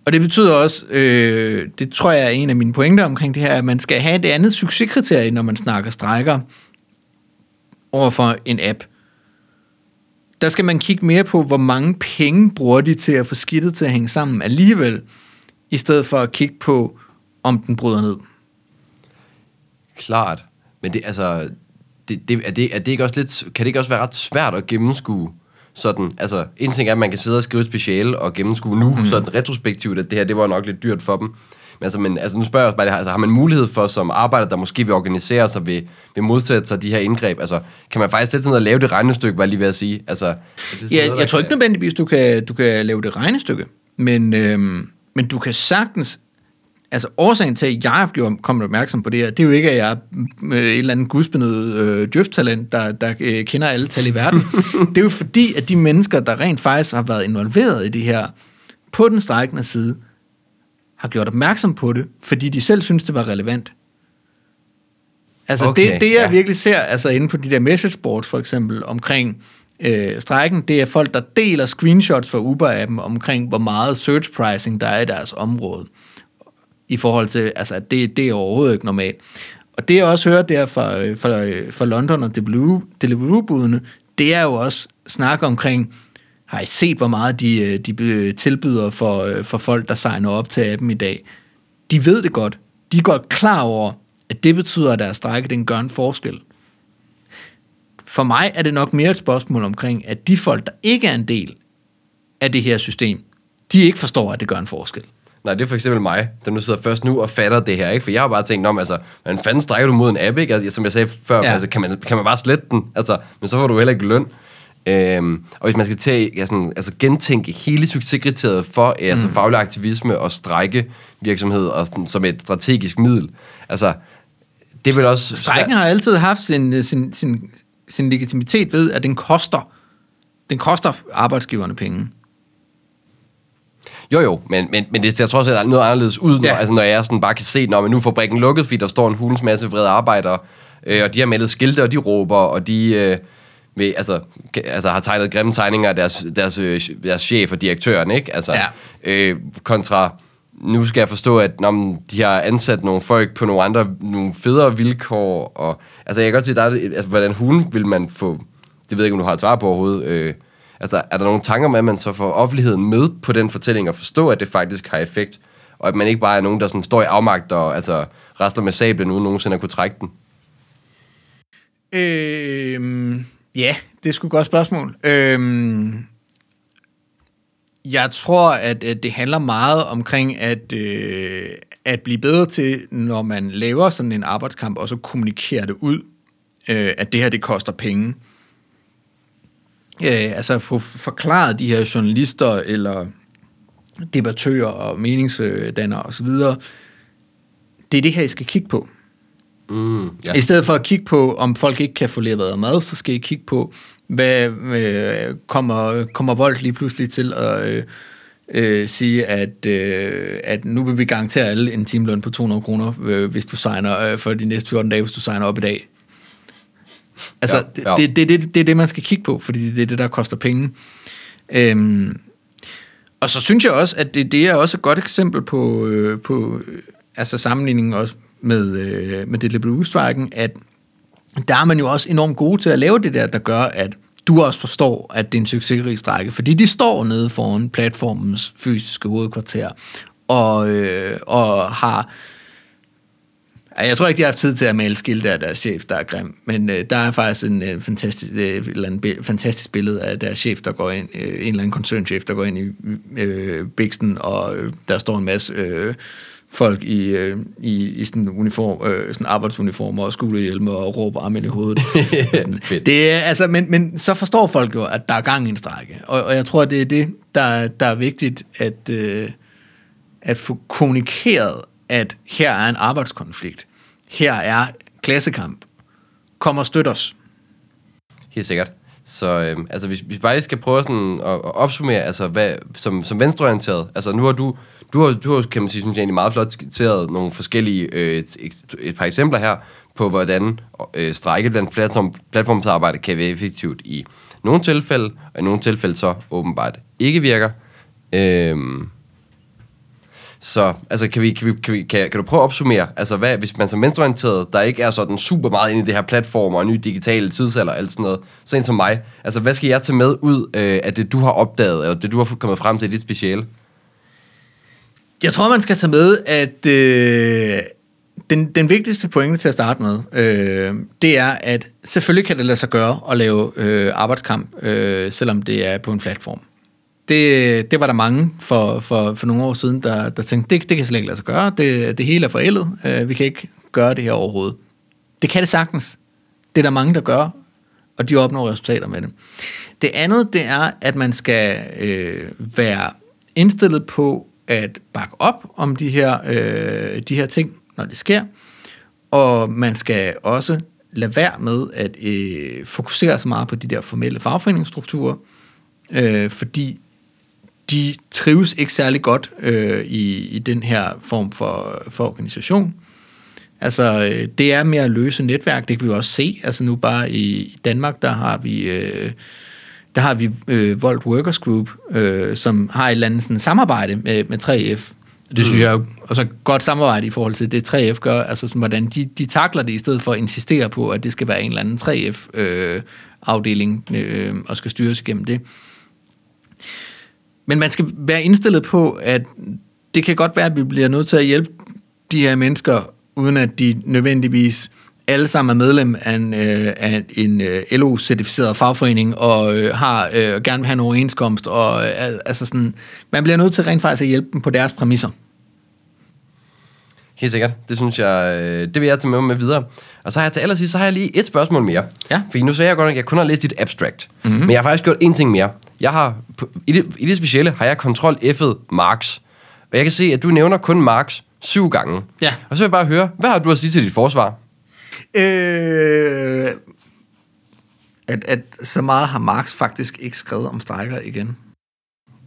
Og det betyder også, øh, det tror jeg er en af mine pointer omkring det her, at man skal have det andet succeskriterie, når man snakker strækker over for en app. Der skal man kigge mere på, hvor mange penge bruger de til at få skidtet til at hænge sammen alligevel, i stedet for at kigge på, om den bryder ned. Klart. Men det, altså, det, det, er, det, er det ikke også lidt, kan det ikke også være ret svært at gennemskue sådan, altså, en ting er, at man kan sidde og skrive et speciale og gennemskue nu, mm. sådan retrospektivt, at det her, det var nok lidt dyrt for dem. Men altså, men, altså nu spørger jeg også bare, altså, har man mulighed for som arbejder, der måske vil organisere sig, ved, ved modsætte sig de her indgreb? Altså, kan man faktisk sætte sig ned og lave det regnestykke, var jeg lige ved at sige? Altså, det ja, noget, jeg tror ikke nødvendigvis, du kan, du kan lave det regnestykke, men, øhm, men du kan sagtens altså årsagen til, at jeg er kommet opmærksom på det her, det er jo ikke, at jeg er et eller andet gudsbenødet øh, djøftalent, der, der øh, kender alle tal i verden. det er jo fordi, at de mennesker, der rent faktisk har været involveret i det her, på den strækkende side, har gjort opmærksom på det, fordi de selv synes, det var relevant. Altså okay, det, det, jeg ja. virkelig ser altså inde på de der message boards for eksempel, omkring øh, strækken, det er folk, der deler screenshots fra Uber-appen omkring, hvor meget search pricing der er i deres område i forhold til, altså, at det, det er overhovedet ikke normalt. Og det jeg også hører der fra, øh, fra, øh, fra London og Deliveroo-budene, det er jo også snak omkring, har I set, hvor meget de, øh, de tilbyder for, for folk, der signer op til appen i dag? De ved det godt. De er godt klar over, at det betyder, at deres strække, den gør en forskel. For mig er det nok mere et spørgsmål omkring, at de folk, der ikke er en del af det her system, de ikke forstår, at det gør en forskel. Nej, det er for eksempel mig, der nu sidder først nu og fatter det her, ikke? For jeg har bare tænkt om, altså, hvordan fanden strækker du mod en app, ikke? Altså, som jeg sagde før, ja. altså, kan man, kan man bare slette den? Altså, men så får du heller ikke løn. Øhm, og hvis man skal tage, ja, sådan, altså gentænke hele succeskriteriet for mm. altså, faglig aktivisme og strække virksomhed og sådan, som et strategisk middel, altså, det vil også... Strækken har altid haft sin, sin, sin, sin legitimitet ved, at den koster, den koster arbejdsgiverne penge. Jo, jo, men, men, men det ser trods alt noget anderledes ud, når, ja. altså, når jeg sådan bare kan se, når man nu får fabrikken lukket, fordi der står en hulens masse vrede arbejdere, øh, og de har meldet skilte, og de råber, og de øh, vil, altså, altså, har tegnet grimme tegninger af deres, deres, øh, deres chef og direktøren, ikke? Altså, ja. øh, kontra nu skal jeg forstå, at når de har ansat nogle folk på nogle andre, nogle federe vilkår, og altså jeg kan godt se, der er, altså, hvordan hun vil man få, det ved jeg ikke, om du har et svar på overhovedet, øh, Altså, er der nogle tanker med, at man så får offentligheden med på den fortælling og forstå, at det faktisk har effekt? Og at man ikke bare er nogen, der sådan står i afmagt og altså, rester med sablen, uden nogensinde at kunne trække den? Øh, ja, det er sgu et godt spørgsmål. Øh, jeg tror, at, at det handler meget omkring at, øh, at blive bedre til, når man laver sådan en arbejdskamp, og så kommunikere det ud, øh, at det her, det koster penge øh, altså få forklaret de her journalister eller debattører og meningsdannere osv., det er det her, I skal kigge på. Mm, ja. I stedet for at kigge på, om folk ikke kan få leveret mad, så skal I kigge på, hvad øh, kommer, kommer Volt lige pludselig til at øh, øh, sige, at, øh, at nu vil vi garantere alle en timeløn på 200 kroner, øh, hvis du signer øh, for de næste 14 dage, hvis du signer op i dag. Altså, ja, ja. Det, det, det, det er det, man skal kigge på, fordi det er det, der koster penge. Øhm, og så synes jeg også, at det, det er også et godt eksempel på, øh, på altså sammenligningen også med, øh, med Deliveroo-strækken, at der er man jo også enormt gode til at lave det der, der gør, at du også forstår, at det er en succesrig strække, fordi de står nede foran platformens fysiske hovedkvarter og, øh, og har... Jeg tror ikke, de har haft tid til at male skilte af deres chef, der er grim, men øh, der er faktisk en, øh, fantastisk, øh, eller en bi- fantastisk billede af deres chef, der går ind, øh, en eller anden koncernchef, der går ind i øh, Bixen, og øh, der står en masse øh, folk i, øh, i, i sådan uniform, øh, sådan arbejdsuniformer og skolehjelme og råber armen i hovedet. sådan. Det er, altså, men, men så forstår folk jo, at der er gang i en strække, og, og jeg tror, det er det, der, der er vigtigt, at, øh, at få kommunikeret, at her er en arbejdskonflikt. Her er klassekamp. Kom og støt os. Helt sikkert. Så øh, altså, hvis vi bare skal prøve sådan at, at opsummere, altså, hvad, som, som venstreorienteret, altså nu har du, du har, du har, kan man sige, synes jeg egentlig meget flot skitseret nogle forskellige, øh, et, et, par eksempler her, på hvordan øh, strække blandt platform, platformsarbejde kan være effektivt i nogle tilfælde, og i nogle tilfælde så åbenbart ikke virker. Øhm, så altså, kan, vi, kan, vi, kan, vi, kan, kan du prøve at opsummere, altså hvad, hvis man som venstreorienteret, der ikke er sådan super meget inde i det her platform og ny digitale tidsalder og alt sådan noget, sådan som mig, altså hvad skal jeg tage med ud øh, af det, du har opdaget, eller det, du har kommet frem til i dit speciale? Jeg tror, man skal tage med, at øh, den, den vigtigste pointe til at starte med, øh, det er, at selvfølgelig kan det lade sig gøre at lave øh, arbejdskamp, øh, selvom det er på en platform. Det, det var der mange for, for, for nogle år siden, der, der tænkte, det, det kan slet ikke lade sig gøre, det, det hele er forældet, øh, vi kan ikke gøre det her overhovedet. Det kan det sagtens. Det er der mange, der gør, og de opnår resultater med det. Det andet, det er, at man skal øh, være indstillet på at bakke op om de her, øh, de her ting, når det sker, og man skal også lade være med at øh, fokusere så meget på de der formelle fagforeningsstrukturer, øh, fordi de trives ikke særlig godt øh, i, i den her form for, for organisation. Altså, øh, det er mere at løse netværk, det kan vi jo også se. Altså nu bare i Danmark, der har vi... Øh, der har vi øh, Volt Workers Group, øh, som har et eller andet sådan, samarbejde med, med 3F. Det synes jeg også et godt samarbejde i forhold til det 3F gør, altså sådan, hvordan de, de takler det, i stedet for at insistere på, at det skal være en eller anden 3F-afdeling, øh, øh, og skal styres igennem det. Men man skal være indstillet på, at det kan godt være, at vi bliver nødt til at hjælpe de her mennesker, uden at de nødvendigvis alle sammen er medlem af en, øh, af en øh, LO-certificeret fagforening, og øh, har øh, gerne vil have en overenskomst, og øh, altså sådan, man bliver nødt til rent faktisk at hjælpe dem på deres præmisser. Helt sikkert. Det synes jeg, øh, det vil jeg tage med mig videre. Og så har jeg til allersidst, så har jeg lige et spørgsmål mere. Ja. Fordi nu sagde jeg godt nok, at jeg kun har læst dit abstract. Mm-hmm. Men jeg har faktisk gjort en ting mere. Jeg har, i det, i det specielle har jeg kontrol F'et Marx. Og jeg kan se, at du nævner kun Marx syv gange. Ja. Og så vil jeg bare høre, hvad har du at sige til dit forsvar? Øh, at, at så meget har Marx faktisk ikke skrevet om strækker igen.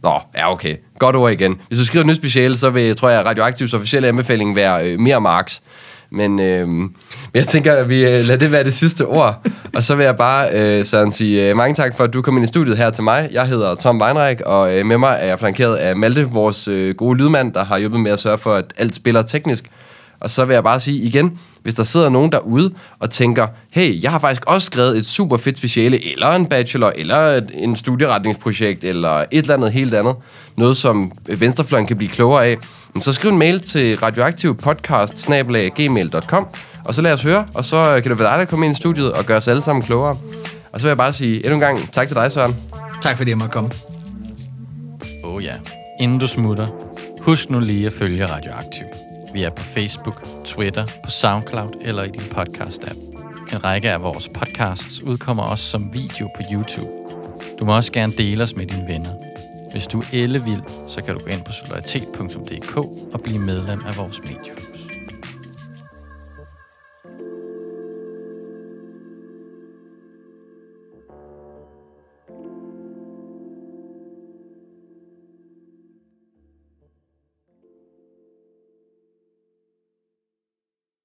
Nå, ja okay. Godt ord igen. Hvis du skriver et nyt speciale, så vil, tror jeg, Radioaktivs officielle anbefaling være øh, mere Marx. Men, øh, men jeg tænker, at vi øh, lader det være det sidste ord. Og så vil jeg bare, øh, Søren, sige øh, mange tak for, at du kom ind i studiet her til mig. Jeg hedder Tom Weinreich, og øh, med mig er jeg flankeret af Malte, vores øh, gode lydmand, der har hjulpet med at sørge for, at alt spiller teknisk. Og så vil jeg bare sige igen, hvis der sidder nogen derude og tænker, hey, jeg har faktisk også skrevet et super fedt speciale, eller en bachelor, eller et, en studieretningsprojekt, eller et eller andet helt andet, noget som venstrefløjen kan blive klogere af, så skriv en mail til radioaktivpodcast og så lad os høre, og så kan det være dig, der kommer ind i studiet og gøre os alle sammen klogere. Og så vil jeg bare sige endnu en gang tak til dig, Søren. Tak fordi jeg måtte komme. Oh ja. Inden du smutter, husk nu lige at følge Radioaktiv. Vi er på Facebook, Twitter, på SoundCloud eller i din podcast-app. En række af vores podcasts udkommer også som video på YouTube. Du må også gerne dele os med dine venner. Hvis du er ellevild, så kan du gå ind på solidaritet.dk og blive medlem af vores medie.